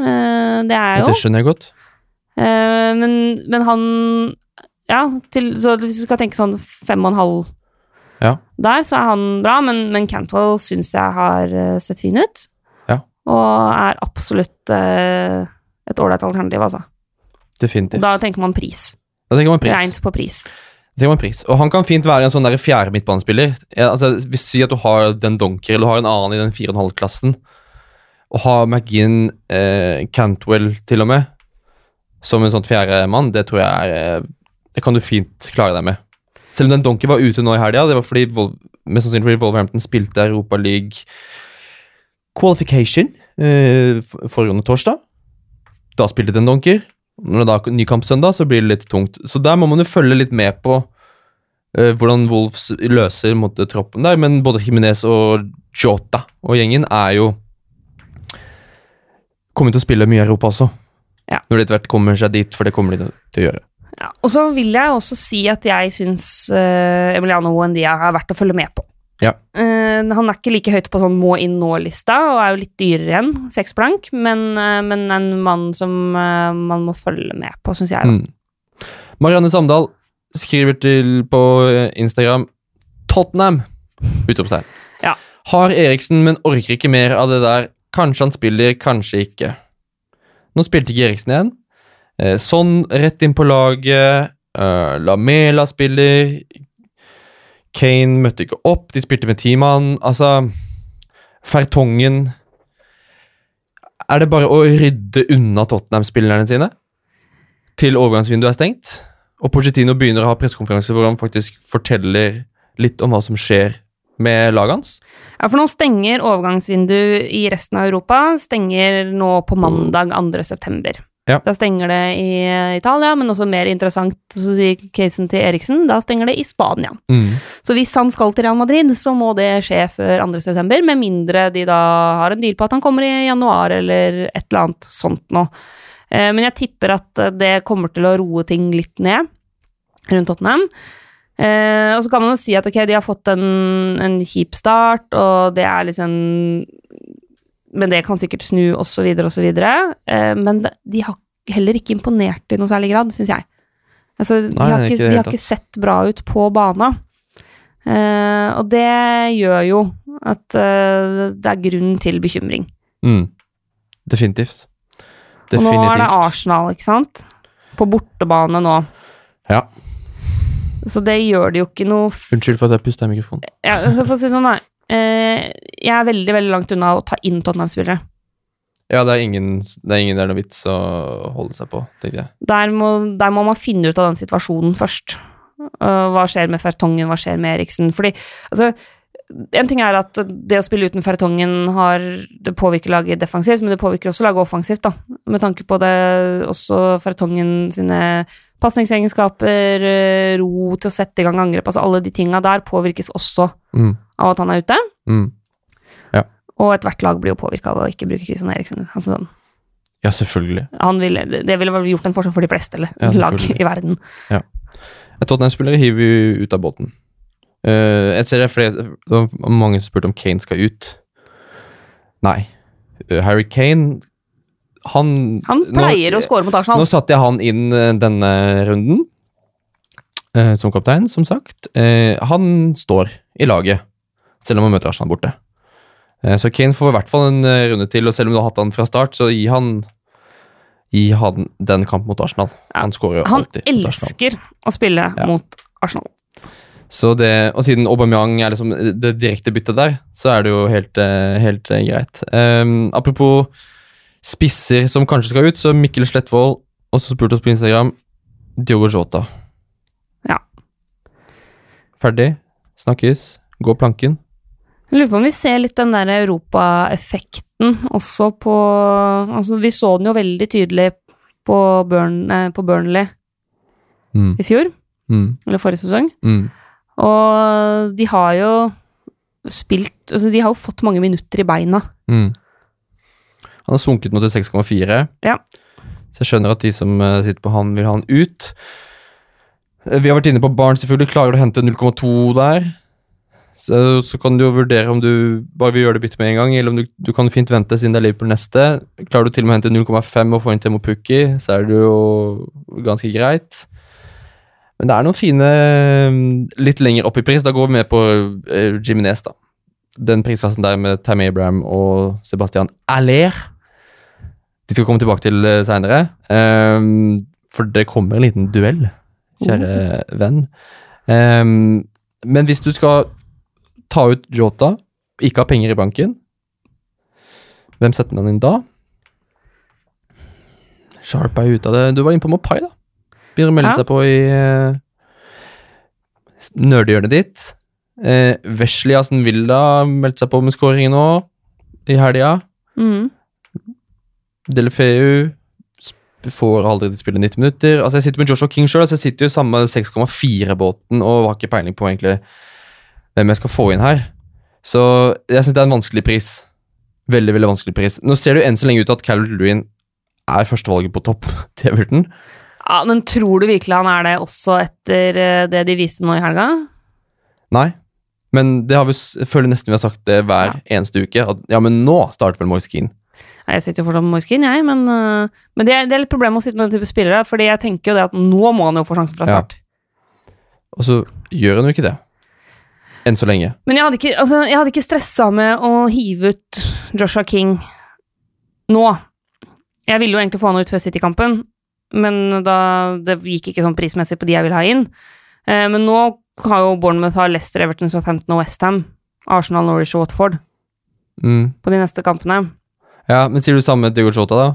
Eh, det er jo. det skjønner jeg godt. Eh, men, men han Ja, til, så hvis du skal tenke sånn fem og en halv Ja. der, så er han bra, men, men Cantwell syns jeg har eh, sett fin ut. Ja. Og er absolutt et ålreit alternativ, altså. Definitivt. Da tenker man pris. Da tenker man pris. Rent på pris. Og han kan fint være en sånn der fjerde midtbanespiller. Altså, hvis Si at du har den Donker, eller du har en annen i den 4,5-klassen, og ha McGinn, eh, Cantwell til og med, som en sånn fjerde mann, det tror jeg er eh, Det kan du fint klare deg med. Selv om den Donker var ute nå i helga, det var fordi Vol mest sannsynlig fordi Wolverhampton spilte Europa League qualification eh, for- forrige torsdag. Da spilte den Donker. Når det er ny kamp søndag, så blir det litt tungt. Så der må man jo følge litt med på eh, hvordan Wolves løser mot troppen der. Men både Jimenez og Jota og gjengen er jo Kommer til å spille mye i Europa også. Ja. Når de etter hvert kommer seg dit, for det kommer de til å gjøre. Ja. Og så vil jeg også si at jeg syns uh, Emiliano Wendia er verdt å følge med på. Ja. Uh, han er ikke like høyt på sånn må inn nå-lista, og er jo litt dyrere enn seks blank, men, uh, men en mann som man må følge med på, syns jeg. Mm. Marianne Samdal skriver til på Instagram Tottenham! Utropstegn. Ja. Har Eriksen, men orker ikke mer av det der. Kanskje han spiller, kanskje ikke. Nå spilte ikke Eriksen igjen. Sånn rett inn på laget. Eh, Lamela spiller. Kane møtte ikke opp, de spilte med mann. Altså Fertongen Er det bare å rydde unna Tottenham-spillerne sine til overgangsvinduet er stengt? Og Pochettino begynner å ha pressekonferanse hvor han faktisk forteller litt om hva som skjer med laget hans? Ja, for nå stenger overgangsvindu i resten av Europa. Stenger nå på mandag 2. september. Ja. Da stenger det i Italia, men også mer interessant så sier si casen til Eriksen, da stenger det i Spania. Så hvis han skal til Real Madrid, så må det skje før 2. september, med mindre de da har en deal på at han kommer i januar eller et eller annet sånt noe. Eh, Men jeg tipper at det kommer til å roe ting litt ned rundt Tottenham. Eh, og så kan man jo si at ok, de har fått en, en kjip start, og det er litt sånn Men det kan sikkert snu, og så videre, og så videre. Eh, men de har heller ikke imponert i noe særlig grad, syns jeg. Altså, de, Nei, har ikke ikke, de har ikke sett bra ut på bana. Eh, og det gjør jo at eh, det er grunn til bekymring. Mm. Definitivt. Og nå er det Arsenal, ikke sant? På bortebane nå. Ja. Så det gjør det jo ikke noe f Unnskyld for at jeg pusta i mikrofonen. ja, altså For å si sånn, da. Eh, jeg er veldig veldig langt unna å ta inn Tottenham-spillere. Ja, det er ingen det er ingen det er noe vits å holde seg på, tenker jeg. Der, må- der må man finne ut av den situasjonen først. Uh, hva skjer med Fertongen, hva skjer med Eriksen? Fordi, altså En ting er at det å spille uten Fertongen har, det påvirker laget defensivt, men det påvirker også laget offensivt, da. Med tanke på det også Fertongen sine pasningsegenskaper, eh, ro til å sette i gang angrep, altså alle de tinga der påvirkes også Mm. av at han er ute. Mm. Og ethvert lag blir jo påvirka av å ikke bruke Christian Eriksen. Altså sånn, Ja, selvfølgelig. han ville, det ville vel gjort en forskjell for de fleste eller, Ja, lag i verden. Tottenham-spillere hiver vi ut av båten. Uh, jeg ser det, er flere, det var mange som spurte om Kane skal ut. Nei. Eh, Harry Kane Han, Han pleier nå, å score mot Arsenal. Nå satte jeg han inn eh, denne runden eh, som kaptein, som sagt. Eh, han står i laget, selv om han møter Arsenal borte. Eh, så Kane får i hvert fall en eh, runde til, og selv om du har hatt han fra start, så gi han Gi han den kampen mot Arsenal. Han skårer jo Han alltid. mot elsker å spille Ja. mot Arsenal. Så det, og siden Aubameyang er liksom det direkte byttet der, så er det jo helt, eh, helt greit. Um, apropos spisser som kanskje skal ut, så Mikkel Slettvold og så spurte oss på Instagram. Diogo Jota. Ja. Ferdig. Snakkes. Gå planken. Jeg lurer på om vi ser litt den der europaeffekten også på Altså, vi så den jo veldig tydelig på, Burn, eh, på Burnley Mm. i fjor, Mm. eller forrige sesong. Mm. Og de har jo spilt Altså, de har jo fått mange minutter i beina. Mm. Han har sunket nå til 6,4. Ja. Så jeg skjønner at de som eh, sitter på han, vil ha han ut. Eh, Vi har vært inne på barn, selvfølgelig. Klarer du å hente 0,2 der? Så, så kan du jo vurdere om du bare vil gjøre det byttet med en gang, eller om du, du kan fint vente siden det er Liverpool neste. Klarer du til og med å hente 0,5 og få inn Temo Pukki, så er det jo ganske greit. Men det er noen fine mm, litt lenger opp i pris. Da går vi med på Jiminez, da. Den prisklassen der med Tam Abraham og Sebastian Aller. De skal komme tilbake til seinere. Um, for det kommer en liten duell, kjære venn. Um, men hvis du skal ta ut Jota, ikke ha penger i banken, hvem setter man inn da? Sharp er ute av det. Du var inne på Mopai, da. Begynner å melde Ja. seg på i uh, nerdehjørnet ditt. Uh, Wesley Aston Villa meldte seg på med skåring nå i helga. Mm. Delefeu får aldri spille 90 minutter. Altså Jeg sitter med Joshua King sjøl, altså jeg sitter jo samme 6,4-båten og har ikke peiling på egentlig hvem jeg skal få inn her. Så jeg syns det er en vanskelig pris. Veldig, veldig vanskelig pris. Nå ser det jo enn så lenge ut at Calvert Lewin er førstevalget på topp til Everton. Ja, men tror du virkelig han er det også etter eh, det de viste nå i helga? Nei. Men det har vi, føler nesten vi har sagt det hver eneste uke. At ja, men nå starter vel Moise Keane. Jeg sitter jo fortsatt med Moiskin, jeg, men, eh, men det, er, det er litt problem å sitte med den type spillere, fordi jeg tenker jo det at nå må han jo få sjansen fra Ja. start. Og så gjør han jo ikke det. Enn så lenge. Men jeg hadde ikke, altså, jeg hadde ikke stressa med å hive ut Joshua King nå. Jeg ville jo egentlig få han ut før City-kampen, men da, det gikk ikke sånn prismessig på de jeg ville ha inn. Eh, men nå har jo Bournemouth har Leicester, Everton, Southampton og Westham. Arsenal, Norwich og Watford Mm. på de neste kampene. Ja, men sier du samme med Diego Jota, da?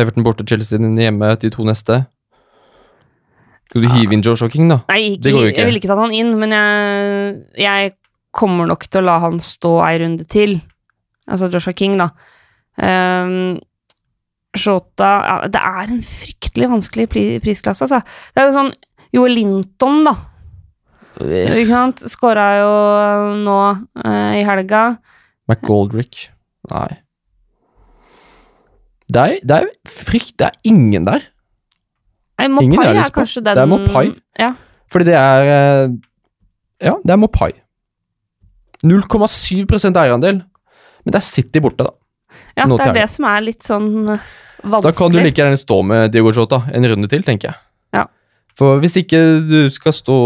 Everton borte, Chelsea hjemme, de to neste. Skal du hive inn Joe King, da? Nei, ikke, Det går jo ikke. jeg ville ikke tatt han inn, men jeg, jeg kommer nok til å la han stå ei runde til. Altså Joshua King, da. Um, Shota ja, Det er en fryktelig vanskelig pri prisklasse, altså. Det er jo sånn Joel Linton, da. Ikke sant? Skåra jo nå uh, i helga. McGoldrick. Nei. Det er, det er frykt... Det er ingen der. Nei, Ingen Mopai har er på. kanskje den Det er Mopai. Ja. Fordi det er eh, Ja, det er Mopai. 0,7% eierandel. Men det er City borte, da. ja, Nå det er det som er litt sånn vanskelig. Så da kan du like gjerne stå med Diego Jota en runde til, tenker jeg. Ja. For hvis ikke du skal stå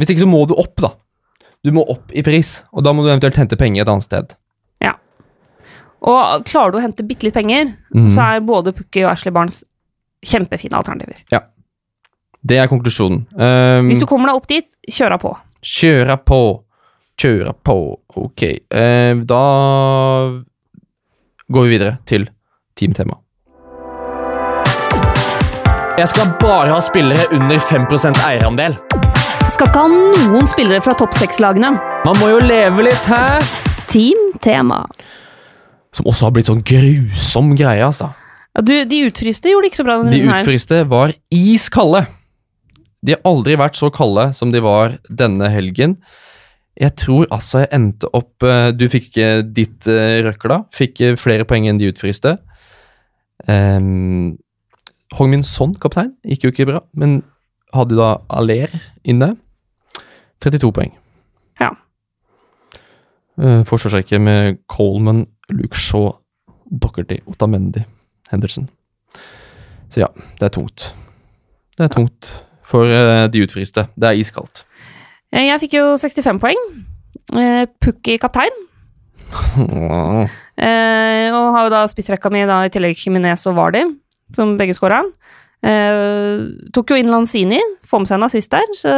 Hvis ikke så må du opp, da. Du må opp i pris, og da må du eventuelt hente penger et annet sted. Og klarer du å hente bitte litt penger, mm. så er både Pukki og Ashley Barnes kjempefine alternativer. Ja. Det er konklusjonen. Um, Hvis du kommer deg opp dit, kjør på. Kjøre på. Kjøre på. Ok. Uh, da går vi videre til teamtema. Jeg skal bare ha spillere under 5 eierandel. Skal ikke ha noen spillere fra topp seks-lagene. Man må jo leve litt, hæ? Team Tema. Som også har blitt sånn grusom greie, altså. Ja, du, de utfryste gjorde det ikke så bra denne De utfryste var iskalde. De har aldri vært så kalde som de var denne helgen. Jeg tror altså jeg endte opp eh, Du fikk eh, ditt uh, røkla. Fikk eh, flere poeng enn de utfryste. Um, Hongmin Son, kaptein, gikk jo ikke bra, men hadde da Aller inne. 32 poeng. Ja. Uh, Forsvarsrekke med Coleman, Luke Shaw, Dockerty, Otamendi, Henderson. Så ja, det er tungt. Det er tungt for eh, de utfriste. Det er iskaldt. Eh, Jeg fikk jo 65 poeng. Eh, Pukki kaptein. Og har jo da spissrekka mi da i tillegg Jiminez og Vardi, som begge skåra. Eh, tok jo inn Lanzini, får med seg en assist der, så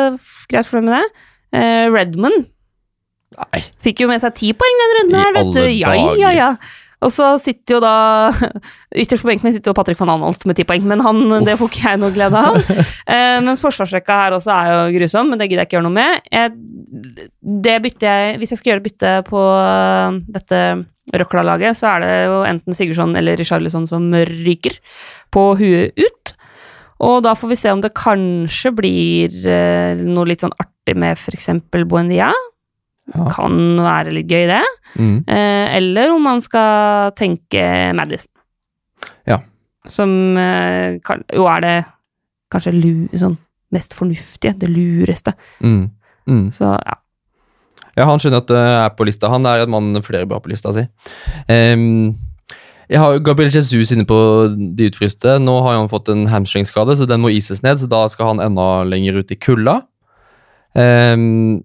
greit for dem med det. Eh, Redmond Nei. fikk jo med seg ti poeng den runden her, vet du. alle Ja, dager. ja, ja. Og så sitter jo da Ytterst på benken min sitter jo Patrick van Anholt med ti poeng, men han, det får ikke jeg noe glede av. eh, mens forsvarsrekka her også er jo grusom, men det gidder jeg ikke gjøre noe med. Jeg, det bytter jeg Hvis jeg skal gjøre bytte på øh, dette Røkla-laget, så er det jo enten Sigurdsson eller Richarlison som ryker på huet ut. Og da får vi se om det kanskje blir eh, noe litt sånn artig med f.eks. Buendia. Ja. Kan være litt gøy, det. Mm. Eh, eller om man skal tenke Madison. Ja. Som eh, kan, jo er det kanskje lu, sånn mest fornuftige, det lureste. Mm. Mm. Så ja. Ja, han skjønner at det er på lista. Han er en mann flere bra på lista si. Um, jeg har Gabriel Jesus inne på de utfryste. Nå har han fått en hamstringskade, så den må ises ned. Så da skal han enda lenger ut i kulda. Ehm,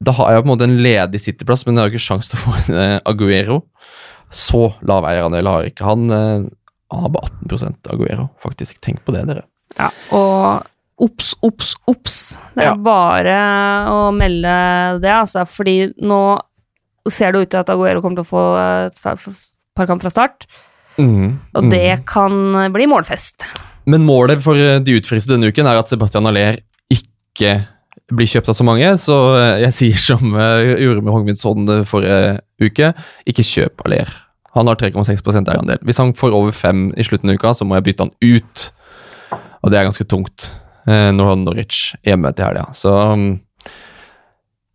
da har jeg på en måte en ledig sitteplass, men jeg har ikke sjans til å få en eh, Aguero. Så lav eierandel har ikke han. eh, han har bare 18% Aguero, faktisk. Tenk på det, dere. ja. Og obs, obs, obs. Det er Ja. bare å melde det, altså. Fordi nå ser det ut til at Aguero kommer til å få et start- par kamp fra start. Mm, Og mm. det kan bli målfest. Men målet for eh, de utfriste denne uken er at Sebastian Aller ikke blir kjøpt av så mange, så eh, jeg sier som eh, jeg gjorde med Hongminsson eh, forrige uke, ikke kjøp Aller. Han har 3,6% eierandel. Hvis han får over 5 i slutten av uka, så må jeg bytte han ut. Og det er ganske tungt eh, når han Norwich hjemme til helga. Så um,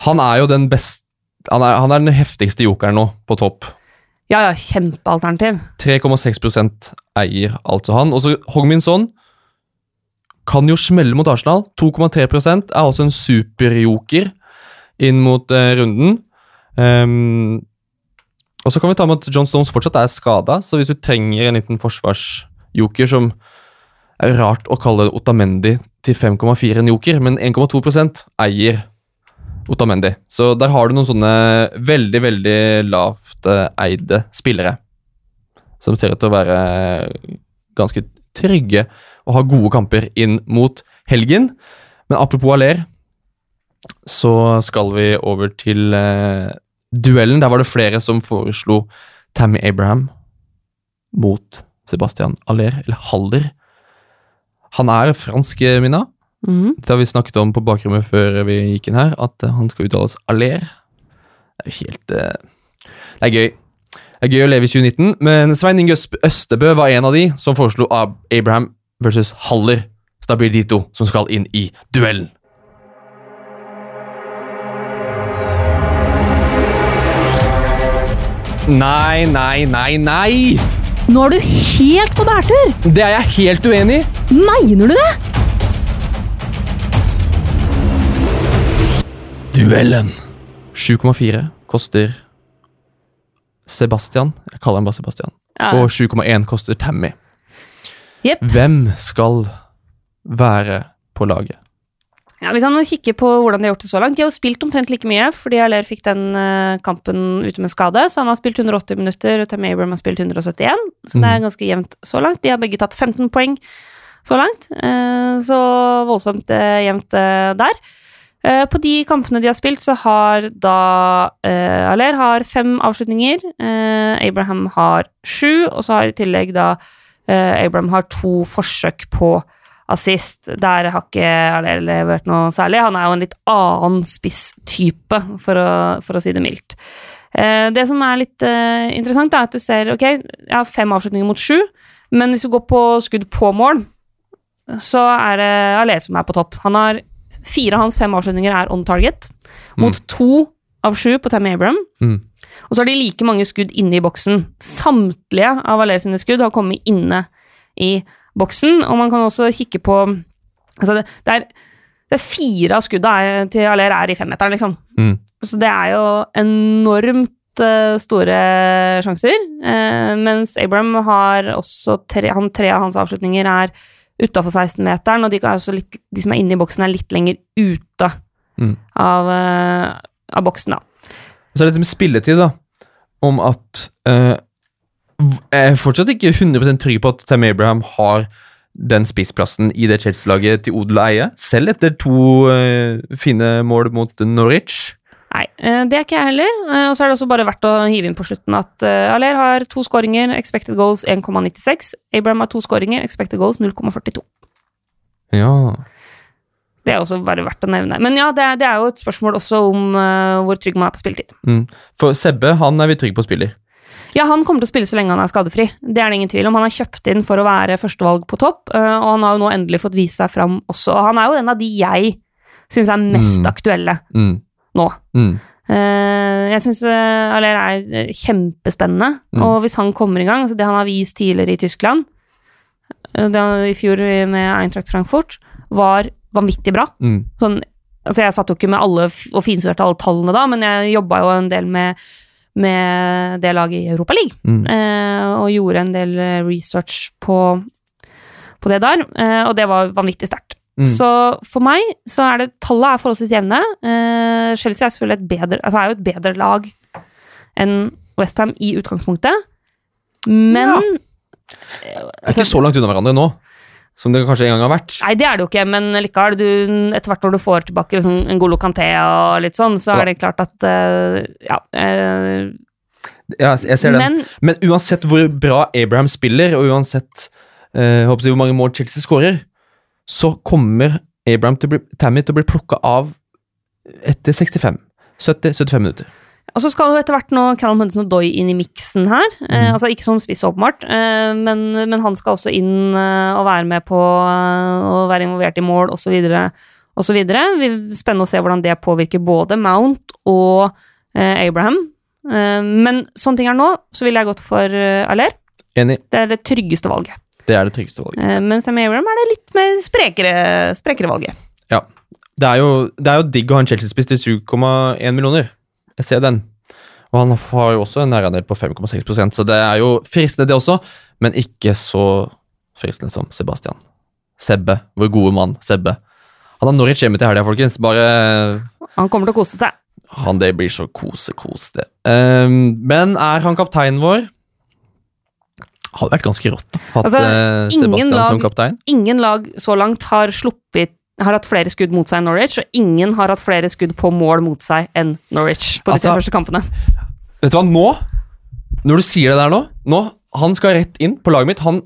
han er jo den beste han er, han er den heftigste jokeren nå, på topp. Ja, ja, kjempealternativ. 3,6% eier altså han. Og så Hongmin Son kan jo smelle mot Arsenal. 2,3% er også en superjoker inn mot uh, runden. Um, og så kan vi ta med at John Stones fortsatt er skada, så hvis du trenger en liten forsvarsjoker som er rart å kalle Otamendi til 5,4 en joker, men 1,2% eier Otamendi. Så der har du noen sånne veldig, veldig lavt eh, eide spillere som ser ut til å være ganske trygge og ha gode kamper inn mot helgen. Men apropos Aller, så skal vi over til eh, duellen. Der var det flere som foreslo Tammy Abraham mot Sebastian Aller, eller Haller. Han er fransk, eh, Mina. Mhm. Det har vi snakket om på bakrommet før vi gikk inn her, at eh, han skal uttales Aller. Det er jo helt eh, Det er gøy. Det er gøy å leve i 2019, men Svein Inge Østebø var en av de som foreslo Ab- Abraham versus Haller. Så da blir de to som skal inn i duellen. Nei, nei, nei, nei! Nå er du helt på bærtur! Det er jeg helt uenig i! Mener du det? Duellen. 7,4 koster Sebastian. Jeg kaller ham bare Sebastian. Ja. Og 7,1 koster Tammy. Yep. Hvem skal være på laget? Ja, Vi kan kikke på hvordan de har gjort det så langt. De har jo spilt omtrent like mye, fordi Aller fikk den eh, kampen ute med skade. Så han har spilt 180 minutter, og Tammy Abram har spilt 171. Så det er ganske jevnt så langt. De har begge tatt 15 poeng så langt. eh, Så voldsomt eh, jevnt der. Eh, På de kampene de har spilt, så har da uh, Aller har fem avslutninger. Uh, Abraham har sju, og så har i tillegg da uh, Abraham har to forsøk på assist. Der har ikke Aller levert noe særlig. Han er jo en litt annen spisstype, for å, for å si det mildt. Det som er litt interessant, er at du ser ok, jeg har fem avslutninger mot sju, men hvis du går på skudd på mål, så er det Aller som er på topp. Han har Fire av hans fem avslutninger er on target, mot to av sju på Tammy Abram. Mm. Og så har de like mange skudd inne i boksen. Samtlige av Aller sine skudd har kommet inne i boksen, og man kan også kikke på Altså, det, det, er, det er fire av skudda er, til Aller er i femmeteren, liksom. Mm. Så det er jo enormt eh, store sjanser. eh, mens Abram har også tre, han, tre av hans avslutninger er utafor 16-meteren, og de, litt, de som er inne i boksen, er litt lenger ute Mm. av, eh, av boksen, da. Så er det dette med spilletid, da. Om at eh, Jeg er fortsatt ikke 100% trygg på at Tam Abraham har den spissplassen i det Chelsea-laget til odel og eie, selv etter to eh, fine mål mot Norwich. Nei, eh, det er ikke jeg heller. Eh, Og så er det også bare verdt å hive inn på slutten at eh, Aller har to skåringer, expected goals 1,96. Abraham har to skåringer, expected goals 0,42. Ja. Det er også bare verdt å nevne. Men ja, det er, det er jo et spørsmål også om uh, hvor trygg man er på spilletid. Mm. For Sebbe han er vi trygge på spiller. Ja, han kommer til å spille så lenge han er skadefri. Det er det ingen tvil om. Han er kjøpt inn for å være førstevalg på topp, uh, og han har jo nå endelig fått vist seg fram også. Og han er jo en av de jeg syns er mest Mm. aktuelle Mm. Nå. Mm. Eh, jeg syns Aller er eh, kjempespennende, Mm. og hvis han kommer i gang altså Det han har vist tidligere i Tyskland, eh, det han, i fjor med Eintracht Frankfurt, var vanvittig bra. Mm. Sånn, altså jeg satt jo ikke med alle og finstuderte alle tallene da, men jeg jobba jo en del med, med det laget i Europaligaen. Mm. Eh, og gjorde en del eh, research på, på det der, eh, og det var vanvittig sterkt. Mm. Så for meg så er det tallet er forholdsvis jevne. Uh, Chelsea er selvfølgelig et bedre, altså er jo et bedre lag enn Westham i utgangspunktet, men Ja. Er ikke så langt unna hverandre nå, som det kanskje en gang har vært. Nei, det er det jo ikke, men likevel, du, etter hvert når du får tilbake liksom, en Golo Canté og litt sånn, så Ja. er det klart at uh, Ja. Uh, Ja, jeg ser den. men Men uansett hvor bra Abraham spiller, og uansett uh, jeg, hvor mange mål Chelsea skårer, så kommer Abraham til å bli, Tammy til å bli plukka av etter 65. 70-75 minutter. Og så skal jo etter hvert nå Callum Hudson og Doy inn i miksen her. Eh, Mhm. altså ikke som spiss, åpenbart, eh, men, men han skal også inn eh, og være med på eh, å være involvert i mål osv. osv. Spennende å se hvordan det påvirker både Mount og eh, Abraham. Eh, men sånne ting er nå, så ville jeg gått for Aller. Enig. Det er det tryggeste valget. Det er det tryggeste valget. Eh, men Sam Abraham er det litt mer sprekere, sprekere valget. Ja. Det er jo, det er jo digg å ha en Chelsea-spiss til 7,1 millioner. Jeg ser den. Og han har jo også en nærandel på 5,6% så det er jo fristende, det også, men ikke så fristende som Sebastian. Sebbe, vår gode mann Sebbe. Han har Norwich hjemme til helga, folkens. Bare Han kommer til å kose seg. Han, det blir så kose-kos, det. Um, men er han kapteinen vår? Hadde vært ganske rått da. Hatt Altså, eh, Sebastian lag- som kaptein. Ingen lag så langt har sluppet har hatt flere skudd mot seg enn Norwich, og ingen har hatt flere skudd på mål mot seg enn Norwich på de Altså- første kampene. Vet du hva, nå Når du sier det der nå, nå Han skal rett inn på laget mitt. Han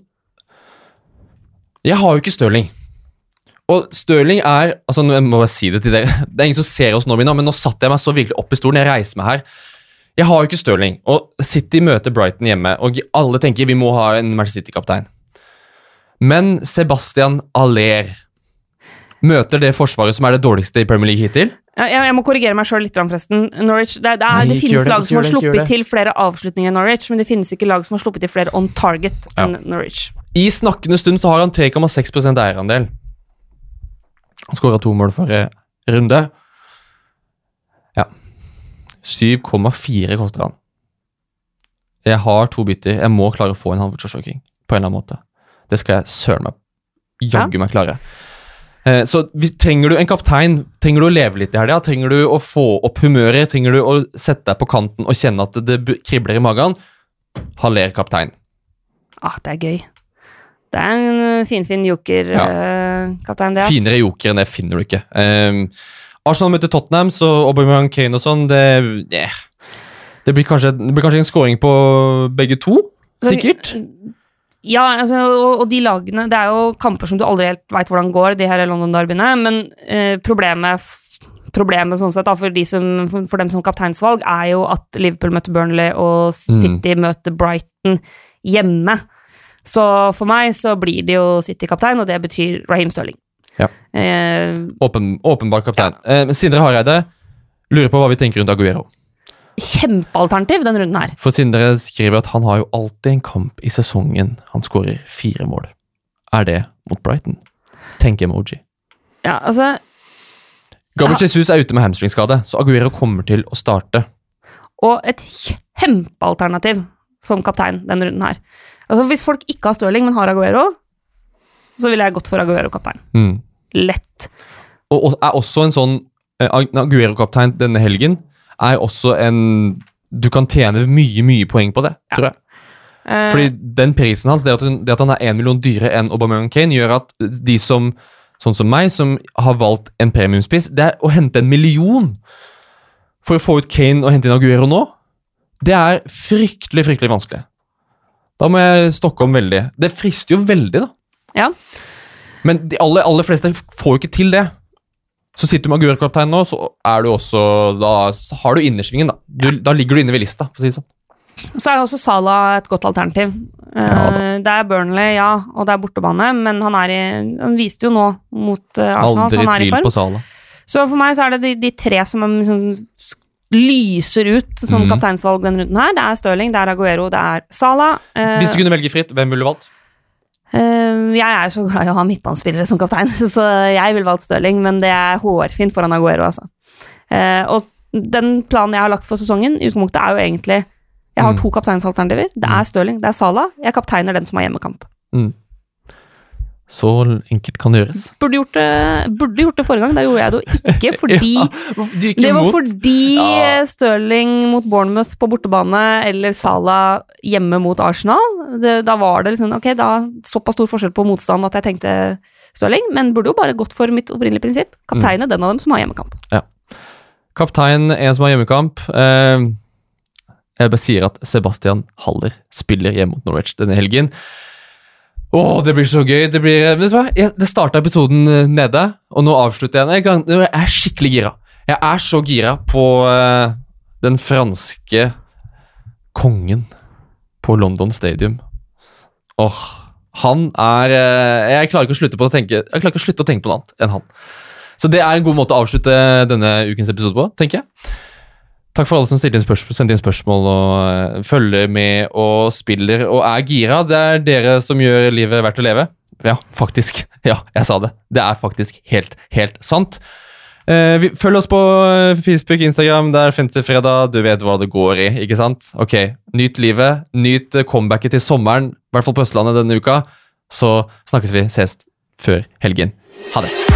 Jeg har jo ikke Stirling. Og Stirling er Altså, jeg må bare si det til dere. Det er ingen som ser oss nå, men nå satte jeg meg så virkelig opp i stolen. Jeg reiser meg her. Jeg har jo ikke Stirling, og City møter Brighton hjemme, og alle tenker vi må ha en Manchester City-kaptein. Men Sebastian Aller møter det forsvaret som er det dårligste i Premier League hittil. Jeg, jeg må korrigere meg sjøl litt, forresten. Norwich, det, det, er, Nei, det finnes det, lag som har sluppet til flere avslutninger enn Norwich, men det finnes ikke lag som har sluppet til flere on target Ja. enn Norwich. I snakkende stund så har han 3,6% eierandel. Han skåra to mål forrige runde. Ja. 7,4 koster han. Jeg har to bytter. Jeg må klare å få en Hanford Joshua King på en eller annen måte. Det skal jeg søren meg jaggu meg klare. Eh, Så vi- trenger du en kaptein, trenger du å leve litt i helga, trenger du å få opp humøret, trenger du å sette deg på kanten og kjenne at det kribler i magen, Haller kaptein. Ah, det er gøy. Det er en finfin joker-kaptein, det. Finere joker enn det finner du ikke. Um, Arsenal møter Tottenham, så Aubameyang, Kane og sånn, det yeah. det, blir kanskje, det blir kanskje en scoring på begge to, sikkert. Ja, altså, og, og de lagene Det er jo kamper som du aldri helt veit hvordan går, de her London-derbyene, men eh, problemet Problemet sånn sett da, for, de som, for, dem som kapteinsvalg er jo at Liverpool møter Burnley og City møter Brighton hjemme. Så for meg så blir det jo City-kaptein, og det betyr Raheem Sterling. Ja. Eh, Åpen, åpenbar kaptein. Eh, men Sindre Hareide lurer på hva vi tenker rundt Aguero. kjempealternativ den runden her. For Sindre skriver at han har jo alltid en kamp i sesongen han skårer fire mål. Er det mot Brighton? Tenk emoji. Ja, altså Gabriel Jesus er ute med hamstringskade, så Aguero kommer til å starte. Og et kjempealternativ som kaptein denne runden her. Altså Hvis folk ikke har Stirling, men har Aguero, så ville jeg gått for Aguero-kaptein. Mm. Lett. og, og er også en sånn eh, Aguero-kaptein denne helgen er også en Du kan tjene mye, mye poeng på det, tror jeg. Eh, Fordi den prisen hans, det at, hun, det at han er én million dyrere enn Aubameyang Kane, gjør at de som Sånn som meg, som har valgt en premiumspiss, det er å hente en million for å få ut Kane og hente inn Aguero nå. Det er fryktelig, fryktelig vanskelig. Da må jeg stokke om veldig. Det frister jo veldig, da. Ja. Men de aller, aller fleste får jo ikke til det. Så sitter du med Aguero-kaptein nå, så er du også Da har du innersvingen, da. Du, Da ligger du inne ved lista, for å si det sånn. Så er også Sala et godt alternativ. Eh, Ja det er Burnley, ja, og det er bortebane, men han, er i, han viste jo nå mot Arsenal Arsenal at Aldri han er i form. på Sala. Så for meg så er det de, de tre som liksom, lyser ut som mm. kapteinsvalg denne runden her. Det er Stirling, det er Aguero, det er Salah. Eh, Hvis du kunne velge fritt, hvem ville du valgt? Eh, jeg er så glad i å ha midtbanespillere som kaptein, så jeg ville valgt Stirling, men det er hårfint foran Aguero, altså. Eh, og den planen jeg har lagt for sesongen, utgangspunktet er jo egentlig Jeg har Mm. to kapteinsalternativer. Det er Stirling, det er Salah. Jeg kapteiner den som har hjemmekamp. Så enkelt kan det gjøres. Burde gjort det, burde gjort det forrige gang, da gjorde jeg det jo ikke fordi Ja, Det var fordi Ja. eh, Stirling mot Bournemouth på bortebane eller Salah hjemme mot Arsenal. Det, da var det liksom Ok, da såpass stor forskjell på motstand at jeg tenkte Stirling, men burde jo bare gått for mitt opprinnelige prinsipp. Kapteine den av dem som har hjemmekamp. Ja. Kaptein, en som har hjemmekamp. Eh, jeg bare sier at Sebastian Haller spiller hjemme mot Norwich denne helgen. Åh, det blir så gøy. Det blir, vet du hva? Det starta episoden eh, nede, og nå avslutter jeg den. Jeg, er skikkelig gira. Jeg er så gira på uh, den franske kongen på London Stadium. Åh, han er uh, Jeg klarer ikke å på å tenke Jeg klarer ikke å slutte å tenke på noe annet enn han. Så det er en god måte å avslutte denne ukens episode på, tenker jeg. Takk for alle som inn sendte inn spørsmål og eh, følger med og spiller og er gira. Det er dere som gjør livet verdt å leve. Ja, faktisk. Ja, jeg sa det. Det er faktisk helt, helt sant. Eh, følg oss på eh, Facebook, Instagram. Der finnes det fredag. Du vet hva det går i, ikke sant? Ok, Nyt livet. Nyt comebacket til sommeren, i hvert fall på Østlandet denne uka. Så snakkes vi. Ses før helgen. Ha det.